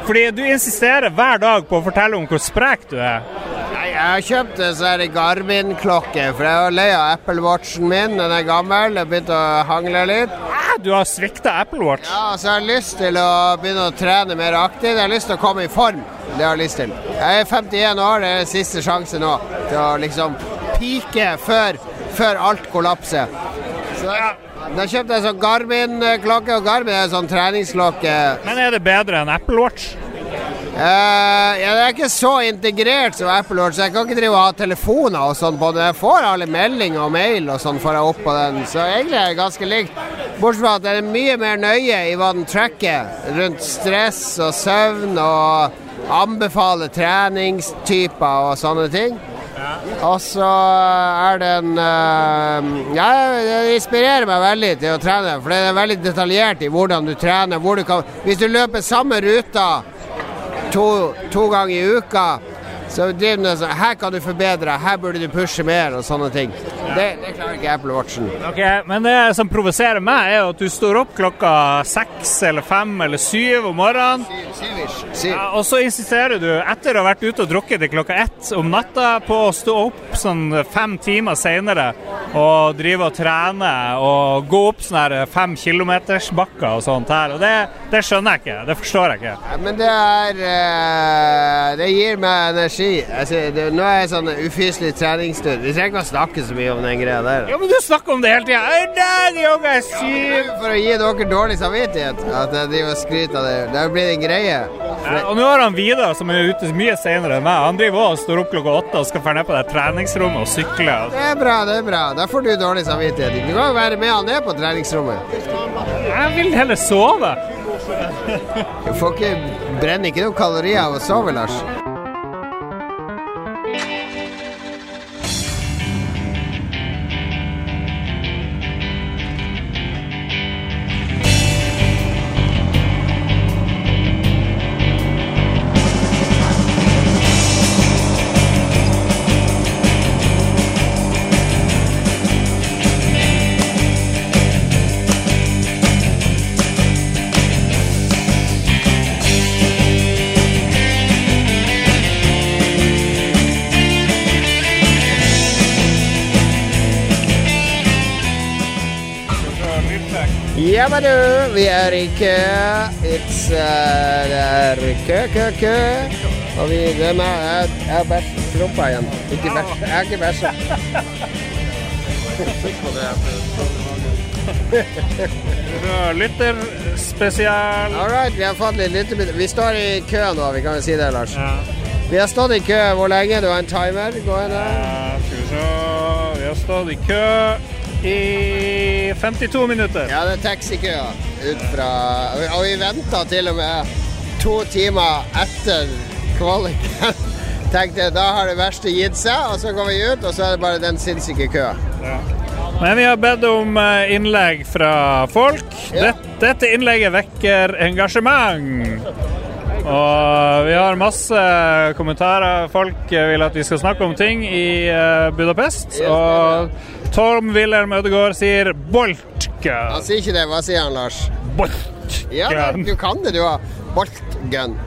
Fordi du insisterer hver dag på å fortelle om hvor sprek du er. Jeg har kjøpt en sånn Garmin-klokke, for jeg var lei av Apple Watchen min. Den er gammel, det har begynt å hangle litt. Ah, du har svikta Apple Watch. Ja, så jeg har lyst til å begynne å trene mer aktivt. Jeg har lyst til å komme i form. Det har jeg lyst til. Jeg er 51 år, det er siste sjanse nå til å liksom pike før, før alt kollapser. Så da kjøpte jeg sånn Garmin-klokke, og Garmin er sånn treningsklokke. Men er det bedre enn Apple Watch? Uh, ja, det er ikke så integrert som Apple Watch, så jeg kan ikke drive og ha telefoner og sånn på den. Jeg får alle meldinger og mail og sånn får jeg opp på den, så egentlig er det ganske likt. Bortsett fra at den er mye mer nøye i hva den tracker rundt stress og søvn og anbefaler treningstyper og sånne ting. Og så er den eh, Ja, det inspirerer meg veldig til å trene, for det er veldig detaljert i hvordan du trener. Hvor du kan, hvis du løper samme ruta to, to ganger i uka, så driver du sånn Her kan du forbedre, her burde du pushe mer og sånne ting. Det, det klarer ikke Apple Watchen. Ok, Men det som provoserer meg, er at du står opp klokka seks eller fem eller syv om morgenen. Ja, og så insisterer du, etter å ha vært ute og drukket til klokka ett om natta, på å stå opp sånn fem timer senere og drive og trene og gå opp sånne fem kilometersbakker og sånt her. Og det, det skjønner jeg ikke. Det forstår jeg ikke. Ja, Men det er eh, Det gir meg energi. Altså, det, nå er jeg sånn ufyselig treningsstund. Vi trenger ikke å snakke så mye om den greia der. Ja, men du snakker om det hele tida. I dag jogger jeg syv For å gi dere dårlig samvittighet at jeg driver og skryter av det. Det blir en greie. Ja, og nå har han Vidar, som er ute mye senere enn meg. Han driver også og står opp klokka åtte og skal dra ned på det treningsrommet og sykle. Det er bra, det er bra. Da får du dårlig samvittighet. Du kan jo være med han ned på treningsrommet. Jeg vil heller sove. Du får ikke brenne ikke noen kalorier av å sove, Lars. Du, vi er i kø. It's, uh, det er kø, kø, kø. Og vi det er. Jeg, jeg har bæsj i rumpa igjen. Ikke bæsj. Jeg har ikke bæsja. Lytterspesial. All right, vi har fått litt lyttebytte. Vi står i kø nå, vi kan jo si det, Lars. Ja. Vi har stått i kø hvor lenge? Du har en timer gående? Ja, skal vi se Vi har stått i kø i 52 minutter. Ja, det er taxikøer ut fra Og vi venta til og med to timer etter kvaliken. Tenkte da har det verste gitt seg, og så går vi ut, og så er det bare den sinnssyke køa. Men vi har bedt om eh, innlegg fra folk. Dette, dette innlegget vekker engasjement. Og vi har masse kommentarer. Folk eh, vil at vi skal snakke om ting i eh, Budapest. Og Tom Wilhelm Ødegaard sier boltgun. Han sier ikke det. Hva sier han, Lars? Boltgun. Ja, du kan det, du har Bolt-gun.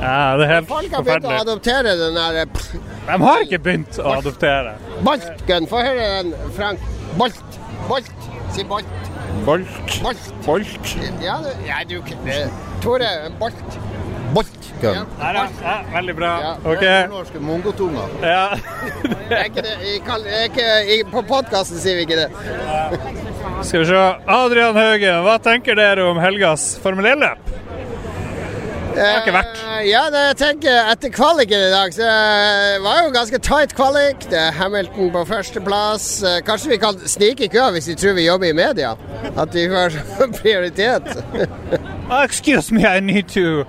Ja, det er helt Folk har begynt å adoptere den der eh, De har ikke begynt å adoptere. Boltgun. Få høre den, Frank. Bolt. Bolt. Si Bolt. Bolt. Bolt. Bolt. Ja, du, ja, du det- Tore, Bolt. Bolt-gun. Ja. ja. Veldig bra. OK. Norske mongotunger. Ja. Det det. Det på podkasten sier vi ikke det. Skal vi se. Adrian Haugen, hva tenker dere om helgas Formel 1-løp? Det har ikke vært. Eh, Ja, det jeg tenker etter kvaliken i dag, så eh, var jo ganske tight kvalik. Det er Hamilton på førsteplass. Eh, Kanskje vi kan snike i kø hvis de tror vi jobber i media? At vi får prioritet. Oh, excuse me, I need to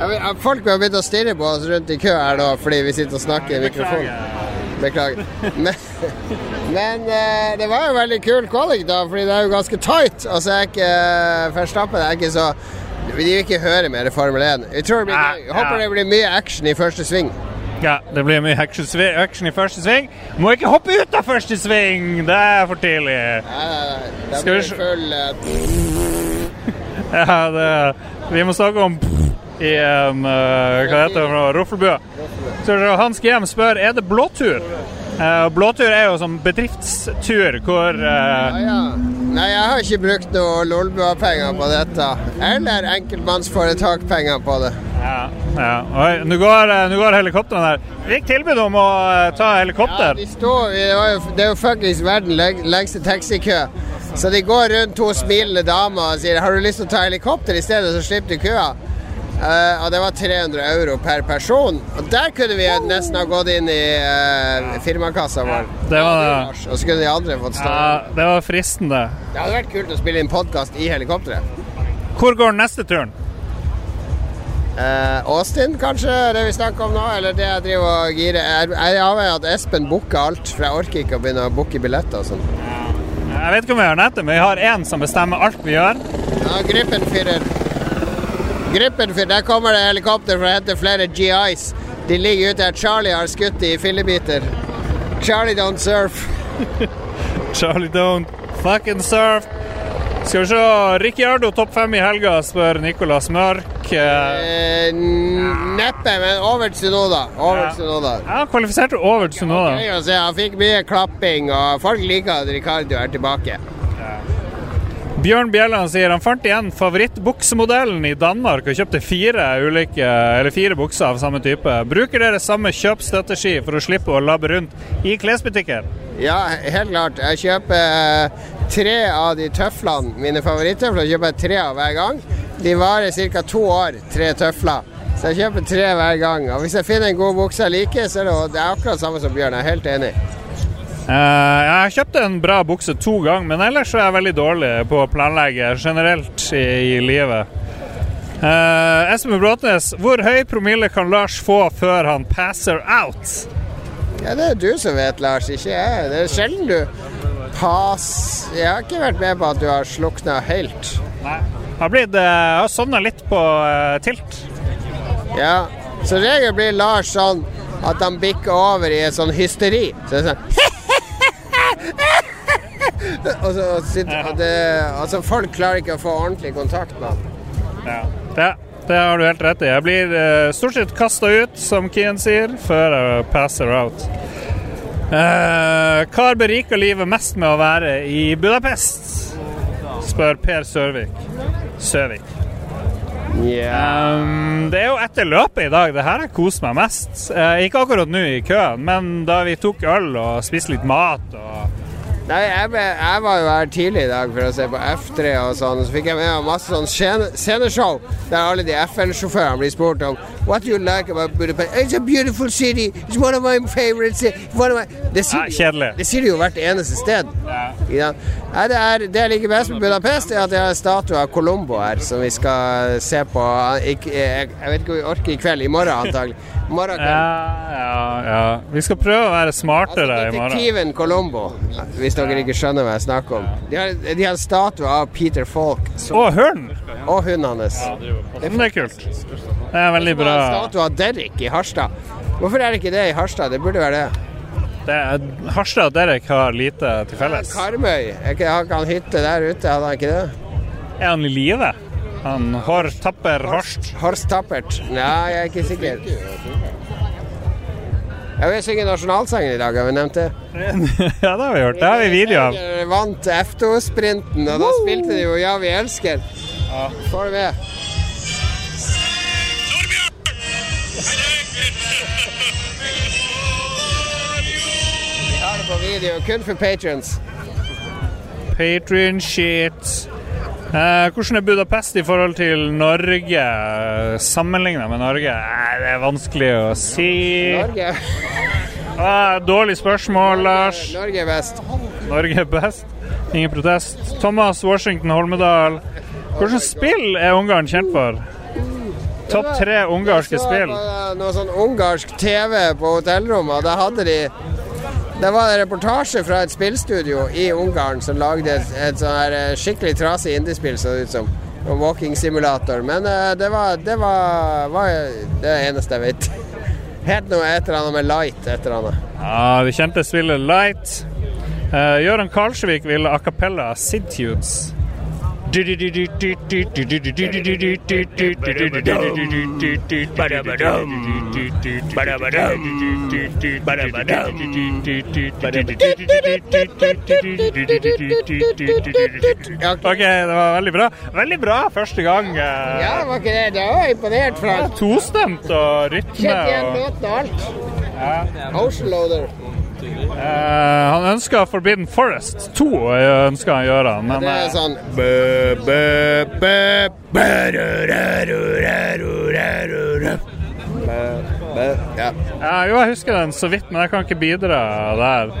Ja, Folk har begynt å stirre på oss rundt i kø her da, fordi vi sitter og snakker i mikrofonen. Beklager. Men, men eh, det var jo veldig kul kvalik, da, fordi det er jo ganske tight. Og så er ikke uh, Verstappen er ikke så Vi vil ikke høre mer Formel 1. Jeg tror det blir, Ja, jeg håper det blir mye action i første sving. Ja, det blir mye action action i første sving. Må ikke hoppe ut av første sving! Det er for tidlig. Nei, nei, nei. Det blir full uh... Ja, det, vi må snakke om i en uh, Hva heter det? for noe? han Så Hans Gjem spør er det blåtur. Eh, blåtur er jo som bedriftstur hvor eh, ja, ja. Nei, jeg har ikke brukt noe Lolbua-penger på dette. Eller enkeltmannsforetak-penger på det. Ja. ja. Oi, nå går, eh, går helikoptrene her. Vi fikk tilbud om å eh, ta Ja, helikopter. de står, det, jo, det er jo fuckings verdens leng- lengste taxikø. Så de går rundt to smilende damer og sier Har du lyst til å ta helikopter i stedet, så slipper du køa. Eh, og det var 300 euro per person. Og der kunne vi nesten ha gått inn i uh, firmakassa vår. Det var, Og så kunne de andre fått stå. ja, det var fristende. Det hadde vært kult å spille inn podkast i helikopteret. Hvor går neste turen? Uh, Austin, kanskje, det vi snakker om nå? Eller det jeg driver og girer? Jeg jeg avhengig av at Espen booker alt, for jeg orker ikke å begynne å booke billetter og sånn. Jeg vet ikke om vi har nettet, men vi har én som bestemmer alt vi gjør. Ja, Grippenfyrer. for der kommer det helikopter for å hente flere GIs. De ligger ute her. Charlie har skutt i fillebiter. Charlie don't surf. Charlie Don't fucking surf. Skal vi se. Ricciardo topp fem i helga, spør Nicolas Mørk. Eh, neppe, men over til Sunoda. Over Ja. til Sunoda. Ja, kvalifiserte over til nå da å se. Han fikk mye klapping, og folk liker at Ricardo er tilbake. Bjørn Bjelland sier han fant igjen favorittbuksemodellen i Danmark og kjøpte fire ulike, eller fire bukser av samme type. Bruker dere samme kjøpsstrategi for å slippe å labbe rundt i klesbutikker? Ja, helt klart. Jeg kjøper eh, tre av de tøflene, mine favorittøfler, kjøper jeg tre av hver gang. De varer ca. to år, tre tøfler. Så jeg kjøper tre hver gang. Og hvis jeg finner en god bukse jeg liker, så er det, akkurat samme som Bjørn. Jeg er helt enig. Eh, jeg har kjøpt en bra bukse to ganger, men ellers så er jeg veldig dårlig på å planlegge generelt i, i livet. Uh, Espen Bråtnes, hvor høy promille kan Lars få før han passer out? Ja, det er du som vet, Lars, ikke jeg. Det er sjelden du pass Jeg har ikke vært med på at du har slukna helt. Nei. Har blitt uh, har sovna litt på uh, tilt. Ja. Som regel blir Lars sånn at han bikker over i et sånn hysteri. Så det er sånn og sitt, det, altså Folk klarer ikke å få ordentlig kontakt med ham. Ja. Det, det har du helt rett i. Jeg blir uh, stort sett kasta ut, som Kian sier, før jeg passer out. Uh, hva har berika livet mest med å være i Budapest? spør Per Sørvik. Søvik. Um, det er jo etter løpet i dag det her har kost meg mest. Uh, ikke akkurat nå i køen, men da vi tok øl og spiste litt mat og Nei, jeg, jeg var jo her tidlig i dag for å se på F3 og sånn. Så fikk jeg med meg masse sånn scene- sceneshow der alle de FN-sjåførene blir spurt om What do you like about Budapest? It's a beautiful city. It's one of my one of my... Det sier, Nei, kjedelig. det sier de jo hvert eneste sted. Ja. Nei, det, er, det jeg liker best med Budapest, er at jeg har statue av Colombo her, som vi skal se på ikke, jeg, jeg vet ikke om vi orker i kveld. I morgen, antagelig. Morgen. Ja, ja, ja. Vi skal prøve å være smartere i morgen. Detektiven Colombo, hvis dere ikke skjønner hva jeg snakker om. De har, de har en statue av Peter Falk Og hunden! og hunden hans. Ja, det er kult. Det er veldig bra. en statue av Derrick i Harstad. Hvorfor er det ikke det i Harstad? Det burde være det. Det er, Harstad og Derek har lite til felles. Karmøy. Er ikke, har ikke han hytte der ute? han har ikke det? Er han i live? Han Hår Tapper Horst. Horst Tappert. Nei, jeg er ikke sikker. Jeg vil synge nasjonalsangen i dag, har vi nevnt det? ja, det har vi gjort. Det har vi video av. Norge Vant F2-sprinten, og da spilte de jo 'Ja, vi elsker'. Får du med? Vi video, kun for patrons. Patrion shit. Eh, hvordan er Budapest i forhold til Norge, sammenligna med Norge? Eh, det er vanskelig å si. Norge, Ah, dårlig spørsmål, Lars. Norge er best. Norge er best. Ingen protest. Thomas Washington Holmedal. Hvilket spill er Ungarn kjent for? Topp tre ungarske spill. Noe sånn ungarsk TV på hotellrommet, da hadde de Det var en reportasje fra et spillstudio i Ungarn som lagde et, et sånn eh, skikkelig trasig indiespill, så det ut som. Walking simulator. Men uh, det var det var, var det eneste jeg vet. Het noe et eller annet med light et eller annet. Ja, det kjente spillet Light. Uh, Gøran Karlsvik vil a cappella Sidtunes. OK, det var veldig bra. Veldig bra første gang. eh, Ja, var ikke det? Det var imponert. Tostemt og rytme. Kjent igjen låten og alt. ja. Eh, han ønsker Forbidden Forest 2, ønsker han han gjøre, men Det er sånn. Ja. ja, Jo, jeg husker den så vidt, men jeg kan ikke bidra der.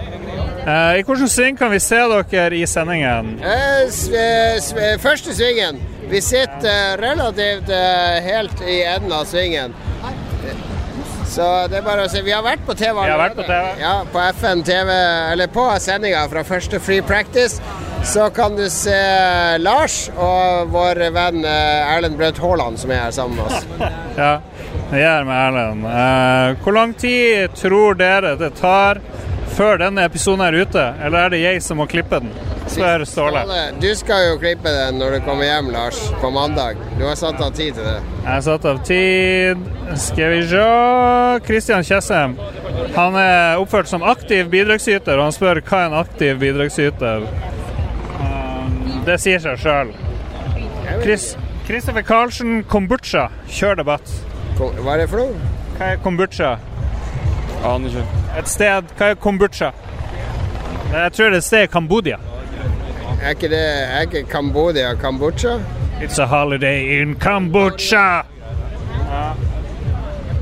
Eh, I hvilken sving kan vi se dere i sendingen? Eh, Første svingen. Vi sitter relativt helt i enden av svingen. Så det er bare å si Vi har vært på TV Vi har vært på. TV. Ja, på FN TV, eller på sendinga fra første Free Practice. Så kan du se Lars og vår venn eh, Erlend Braut Haaland som er her sammen med oss. Ja, jeg er med Erlend. Eh, hvor lang tid tror dere det tar før denne episoden er ute? Eller er det jeg som må klippe den? Spør Ståle. Du skal jo klippe den når du kommer hjem, Lars, på mandag. Du har satt av tid til det. Jeg har satt av tid. Skal vi se Kristian Tjessem. Han er oppført som aktiv bidragsyter, og han spør hva en aktiv bidragsyter. Um, det sier seg sjøl. Kristoffer Karlsen, kombucha. Kjør debatt. Hva er det for noe? Hva er kombucha? Aner ikke. Et sted. Hva er kombucha? Jeg tror det er et sted i Kambodia. Er ikke det er ikke Kambodia Kambodsja? It's a holiday in Kambodsja.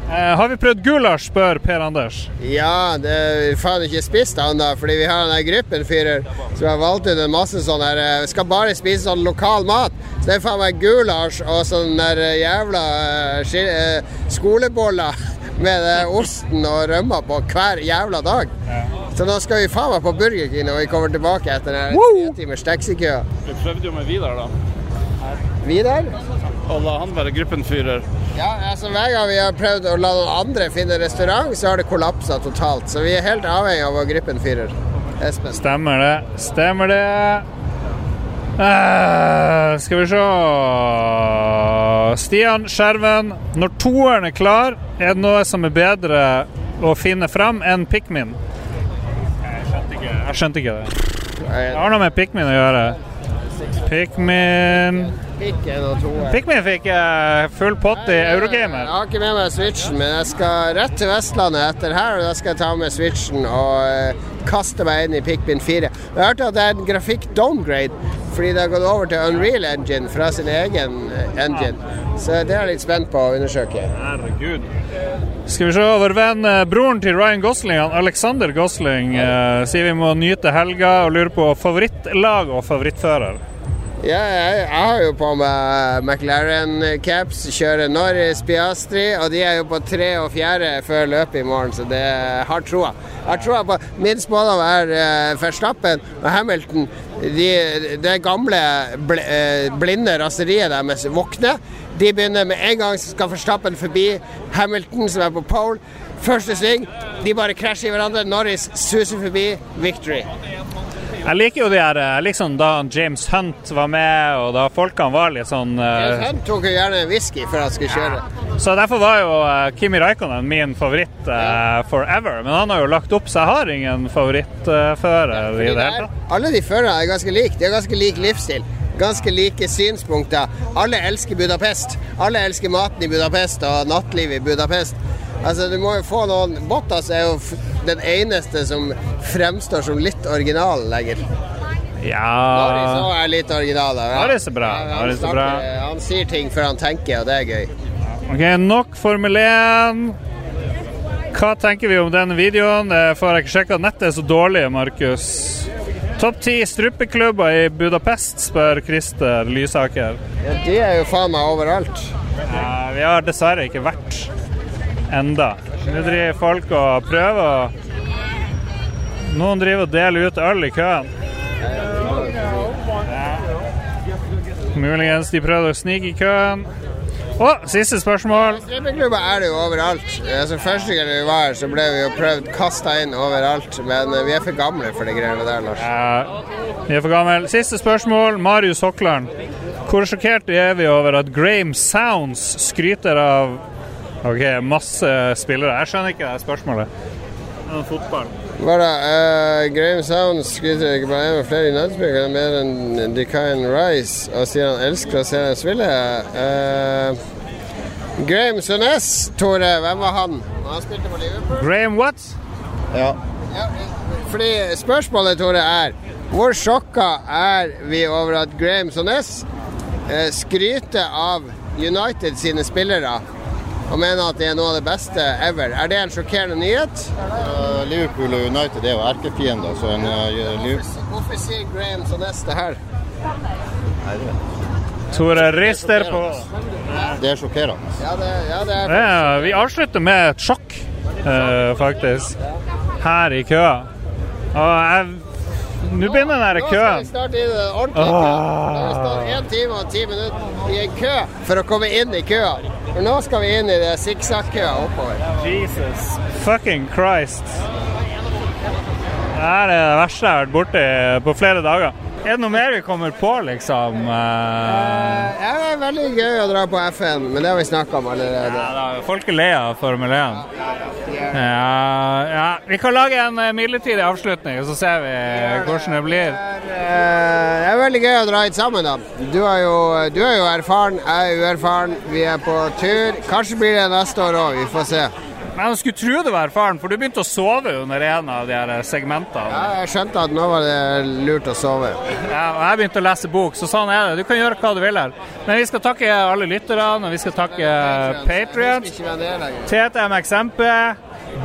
Eh, har vi prøvd gulasj, spør Per Anders. Ja, det er faen ikke spist ennå, fordi vi har den gruppenfyrer som har valgt ut en masse sånn her eh, Skal bare spise sånn lokal mat. Så det er faen meg gulasj og sånn der eh, jævla uh, skoleboller med osten og rømma på hver jævla dag. Så nå skal vi faen meg på Burger King når vi kommer tilbake etter den tre timers taxikøa. Vi prøvde jo med Vidar, da. Vidar? Og la han være gruppenfyrer. Ja, altså Hver gang vi har prøvd å la noen andre finne restaurant, så har det kollapsa totalt. Så vi er helt avhengig av vår gruppenfyrer. Espen. Stemmer det. Stemmer det. Eh, skal vi se Stian Skjerven. Når toeren er klar, er det noe som er bedre å finne fram enn Pikmin? Jeg skjønte ikke, jeg skjønte ikke det. Det har noe med Pikmin å gjøre. Pikmin to. Pikmin fikk eh, full pott i Eurogamer. Jeg har ikke med meg Switchen, men jeg skal rett til Vestlandet etter her. Og da skal jeg ta med Switchen og eh, kaste meg inn i Pikmin 4. Jeg hørte at det er en grafikk-downgrade, fordi det har gått over til Unreal Engine fra sin egen eh, engine. Så det er jeg litt spent på å undersøke. Herregud. Skal vi se, vår venn eh, broren til Ryan Gosling, Alexander Gosling, eh, sier vi må nyte helga og lurer på favorittlag og favorittfører. Ja, jeg, jeg har jo på meg McLaren-caps, kjører Norris Piastri, og de er jo på tre og fjerde før løpet i morgen, så det har troa. Har troa på Min spådom er uh, Verstappen og Hamilton. De, det gamle bl eh, blinde raseriet deres våkner. De begynner med en gang så skal Verstappen forbi Hamilton, som er på pole. Første sving, de bare krasjer i hverandre. Norris suser forbi. Victory. Jeg liker jo de her eh, liksom da James Hunt var med, og da folkene var litt sånn uh... James Hunt tok jo gjerne en whisky før han skulle kjøre. Så derfor var jo uh, Kimi Raikkonen min favoritt eh, forever. Men han har jo lagt opp, så jeg har ingen favorittfører i det hele tatt. Alle de førerne er ganske like. De har ganske lik livsstil. Ganske like synspunkter. Alle elsker Budapest. Alle elsker maten i Budapest og nattlivet i Budapest. Altså, du må jo få noen Bottas er jo den eneste som fremstår som litt original lenger. Norris Ja nå er litt original. ja. Norris er bra. Ja, han, Norris er bra. snakker- han sier ting før han tenker, og det er gøy. Ok, nok Formel 1. Hva tenker vi om denne videoen? Får jeg ikke sjekka. Nettet er så dårlig, Markus. Topp ti struppeklubber i Budapest, spør Christer Lysaker. Ja, de er jo faen meg overalt. Ja, vi har dessverre ikke vært enda. Nå driver folk og prøver. å Noen driver og deler ut øl i køen. Muligens de prøvde å snike i køen. Å, siste spørsmål. Strømmeklubber er det jo overalt. Altså, første gang vi var her, så ble vi jo prøvd kasta inn overalt. Men eh, vi er for gamle for de greiene der, Lars. Ja, vi er for gamle. Siste spørsmål. Marius Hokland. Hvor sjokkert er vi over at Graham Sounds skryter av Ok, masse spillere. Jeg skjønner ikke det spørsmålet. Fotball. Hva da? Uh, Graham Sound skryter ikke bare med flere men mer enn Deccan Rice, og sier han elsker å se dem spille. Uh, Graham Sones, Tore, hvem var han? Han spilte for Liverpool. Graham what? Ja. Ja, fordi spørsmålet, Tore, er hvor sjokka er vi over at Graham Sønes uh, skryter av United sine spillere og mener at det er noe av det beste ever? Er det en sjokkerende nyhet? Uh, Liverpool og United er jo erkefiender, så en eh, Hvorfor sier Graham så neste her? Tore rister på. Det er sjokkerende. Ja, det, ja, det er Ja, vi avslutter med et sjokk, uh, faktisk. Her i køa. Og jeg Nå begynner den der Nå skal vi køen. starte i det ordentlige kø. Nå har vi stått én time og ti minutter i en kø for å komme inn i køa. Og nå skal vi inn i det sikksakk-køa oppover. Jesus fucking Christ. Det er det verste jeg har vært borti på flere dager. Er det noe mer vi kommer på, liksom? Uh... Ja, det er veldig gøy å dra på FN, men det har vi snakka om allerede. Ja, da, folk er lei av Formel 1. Ja, ja, vi kan lage en eh, midlertidig avslutning, så ser vi hvordan det blir. Eh, Det er veldig gøy å dra hit sammen, da. Du er jo, du er jo erfaren, jeg er uerfaren. Vi er på tur. Kanskje blir det neste år òg, vi får se. Men jeg skulle tro det var erfaren, for du begynte å sove under en av de her segmentene. Ja, jeg skjønte at nå var det lurt å sove. Ja, og jeg begynte å lese bok, så sånn er det. Du kan gjøre hva du vil her. Men vi skal takke alle lytterne, og vi skal takke Patrion. TTM. TTMXMP,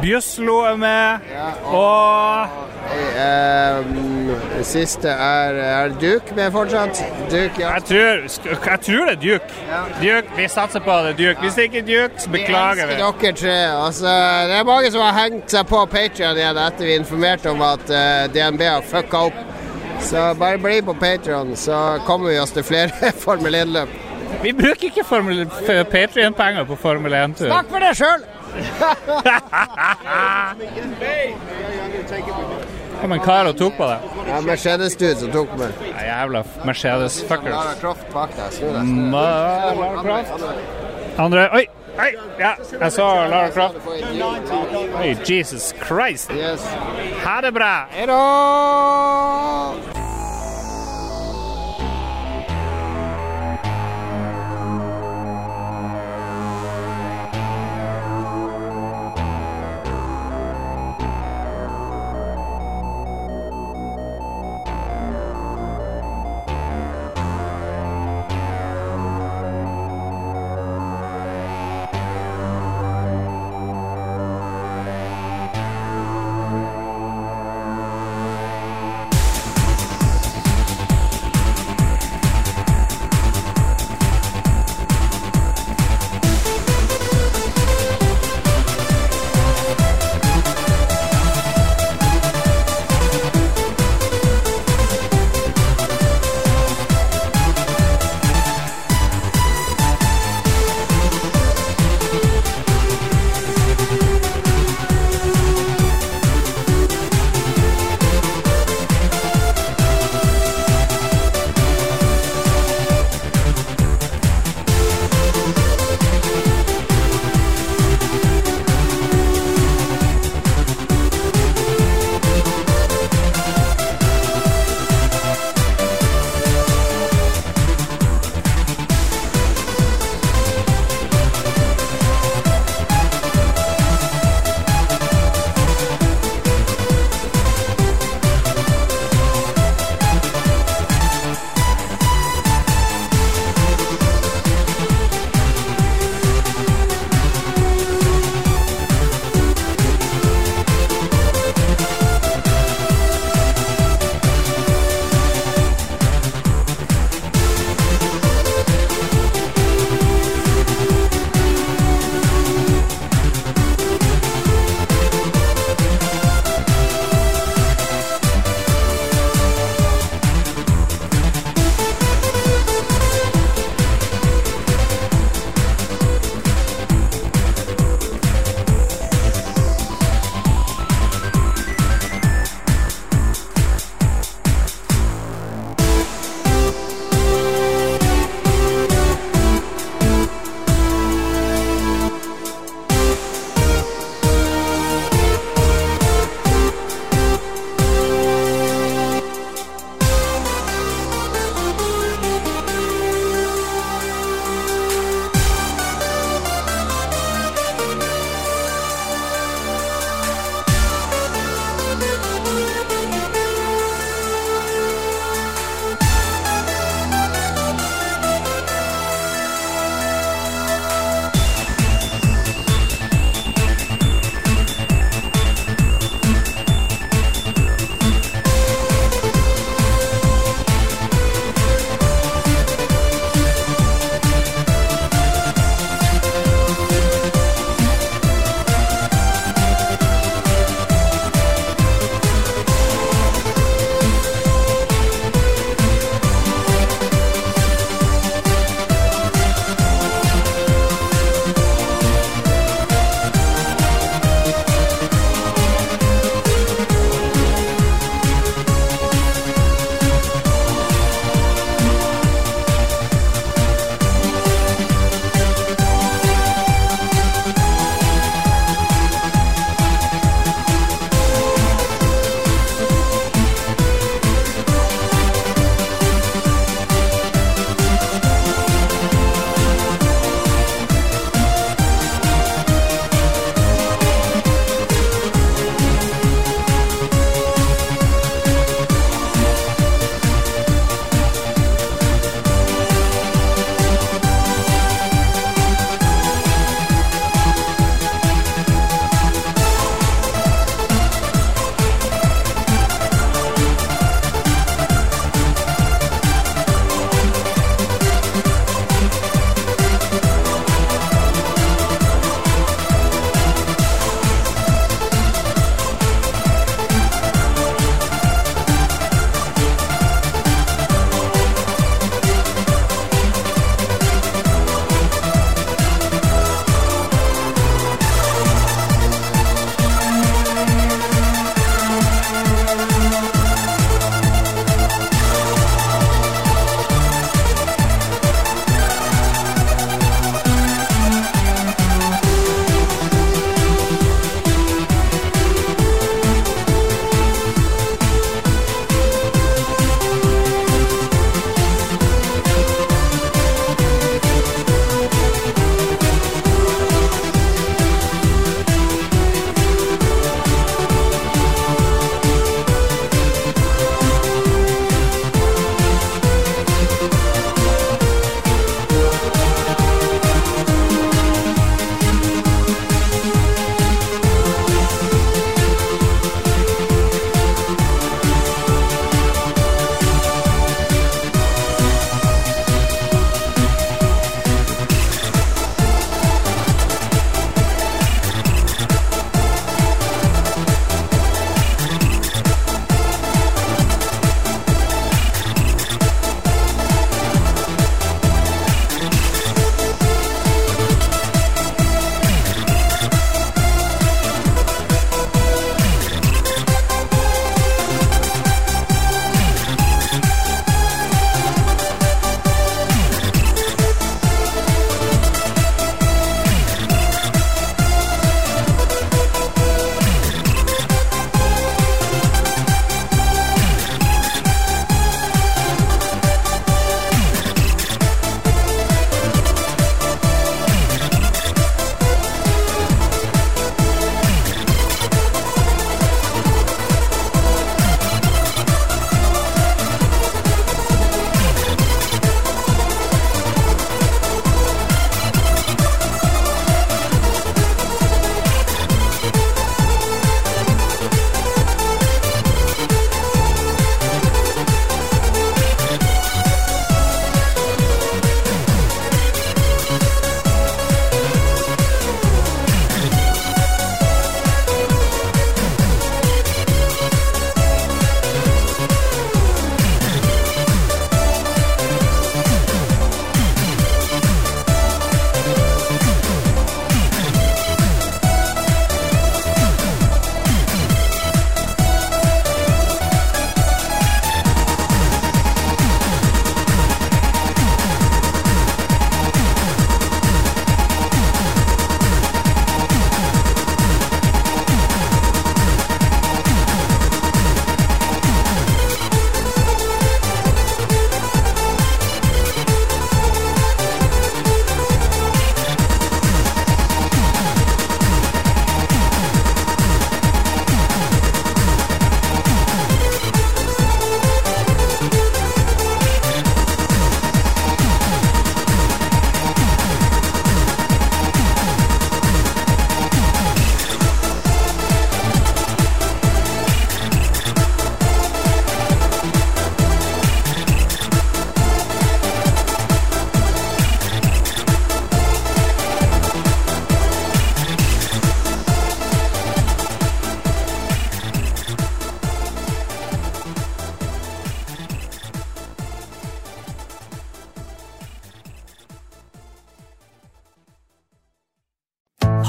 Bjøslo er med, og Eh, siste er Er Duke med fortsatt? Duke, ja. jeg tror, jeg tror det er Duke. Duke. Vi satser på det, Duke. Hvis det ikke er Duke, så beklager vi. Vi elsker dere tre. Altså, det er mange som har hengt seg på Patrion igjen etter vi informerte om at uh, DNB har fucka opp. Så bare bli på Patrion, så kommer vi oss til flere Formel 1-løp. Vi bruker ikke Patrion-penger på Formel 1-tur. Snakk for deg sjøl! Kom er det og tok på det. Ja, Mercedes-dude som tok meg. Ja, jævla Mercedes-fuckers. Lara Croft bak deg. Snu deg. Lara Croft. Andre Oi! Oi! Ja, jeg så Lara Croft. Oi, Jesus Christ. Ha det bra. Hei da!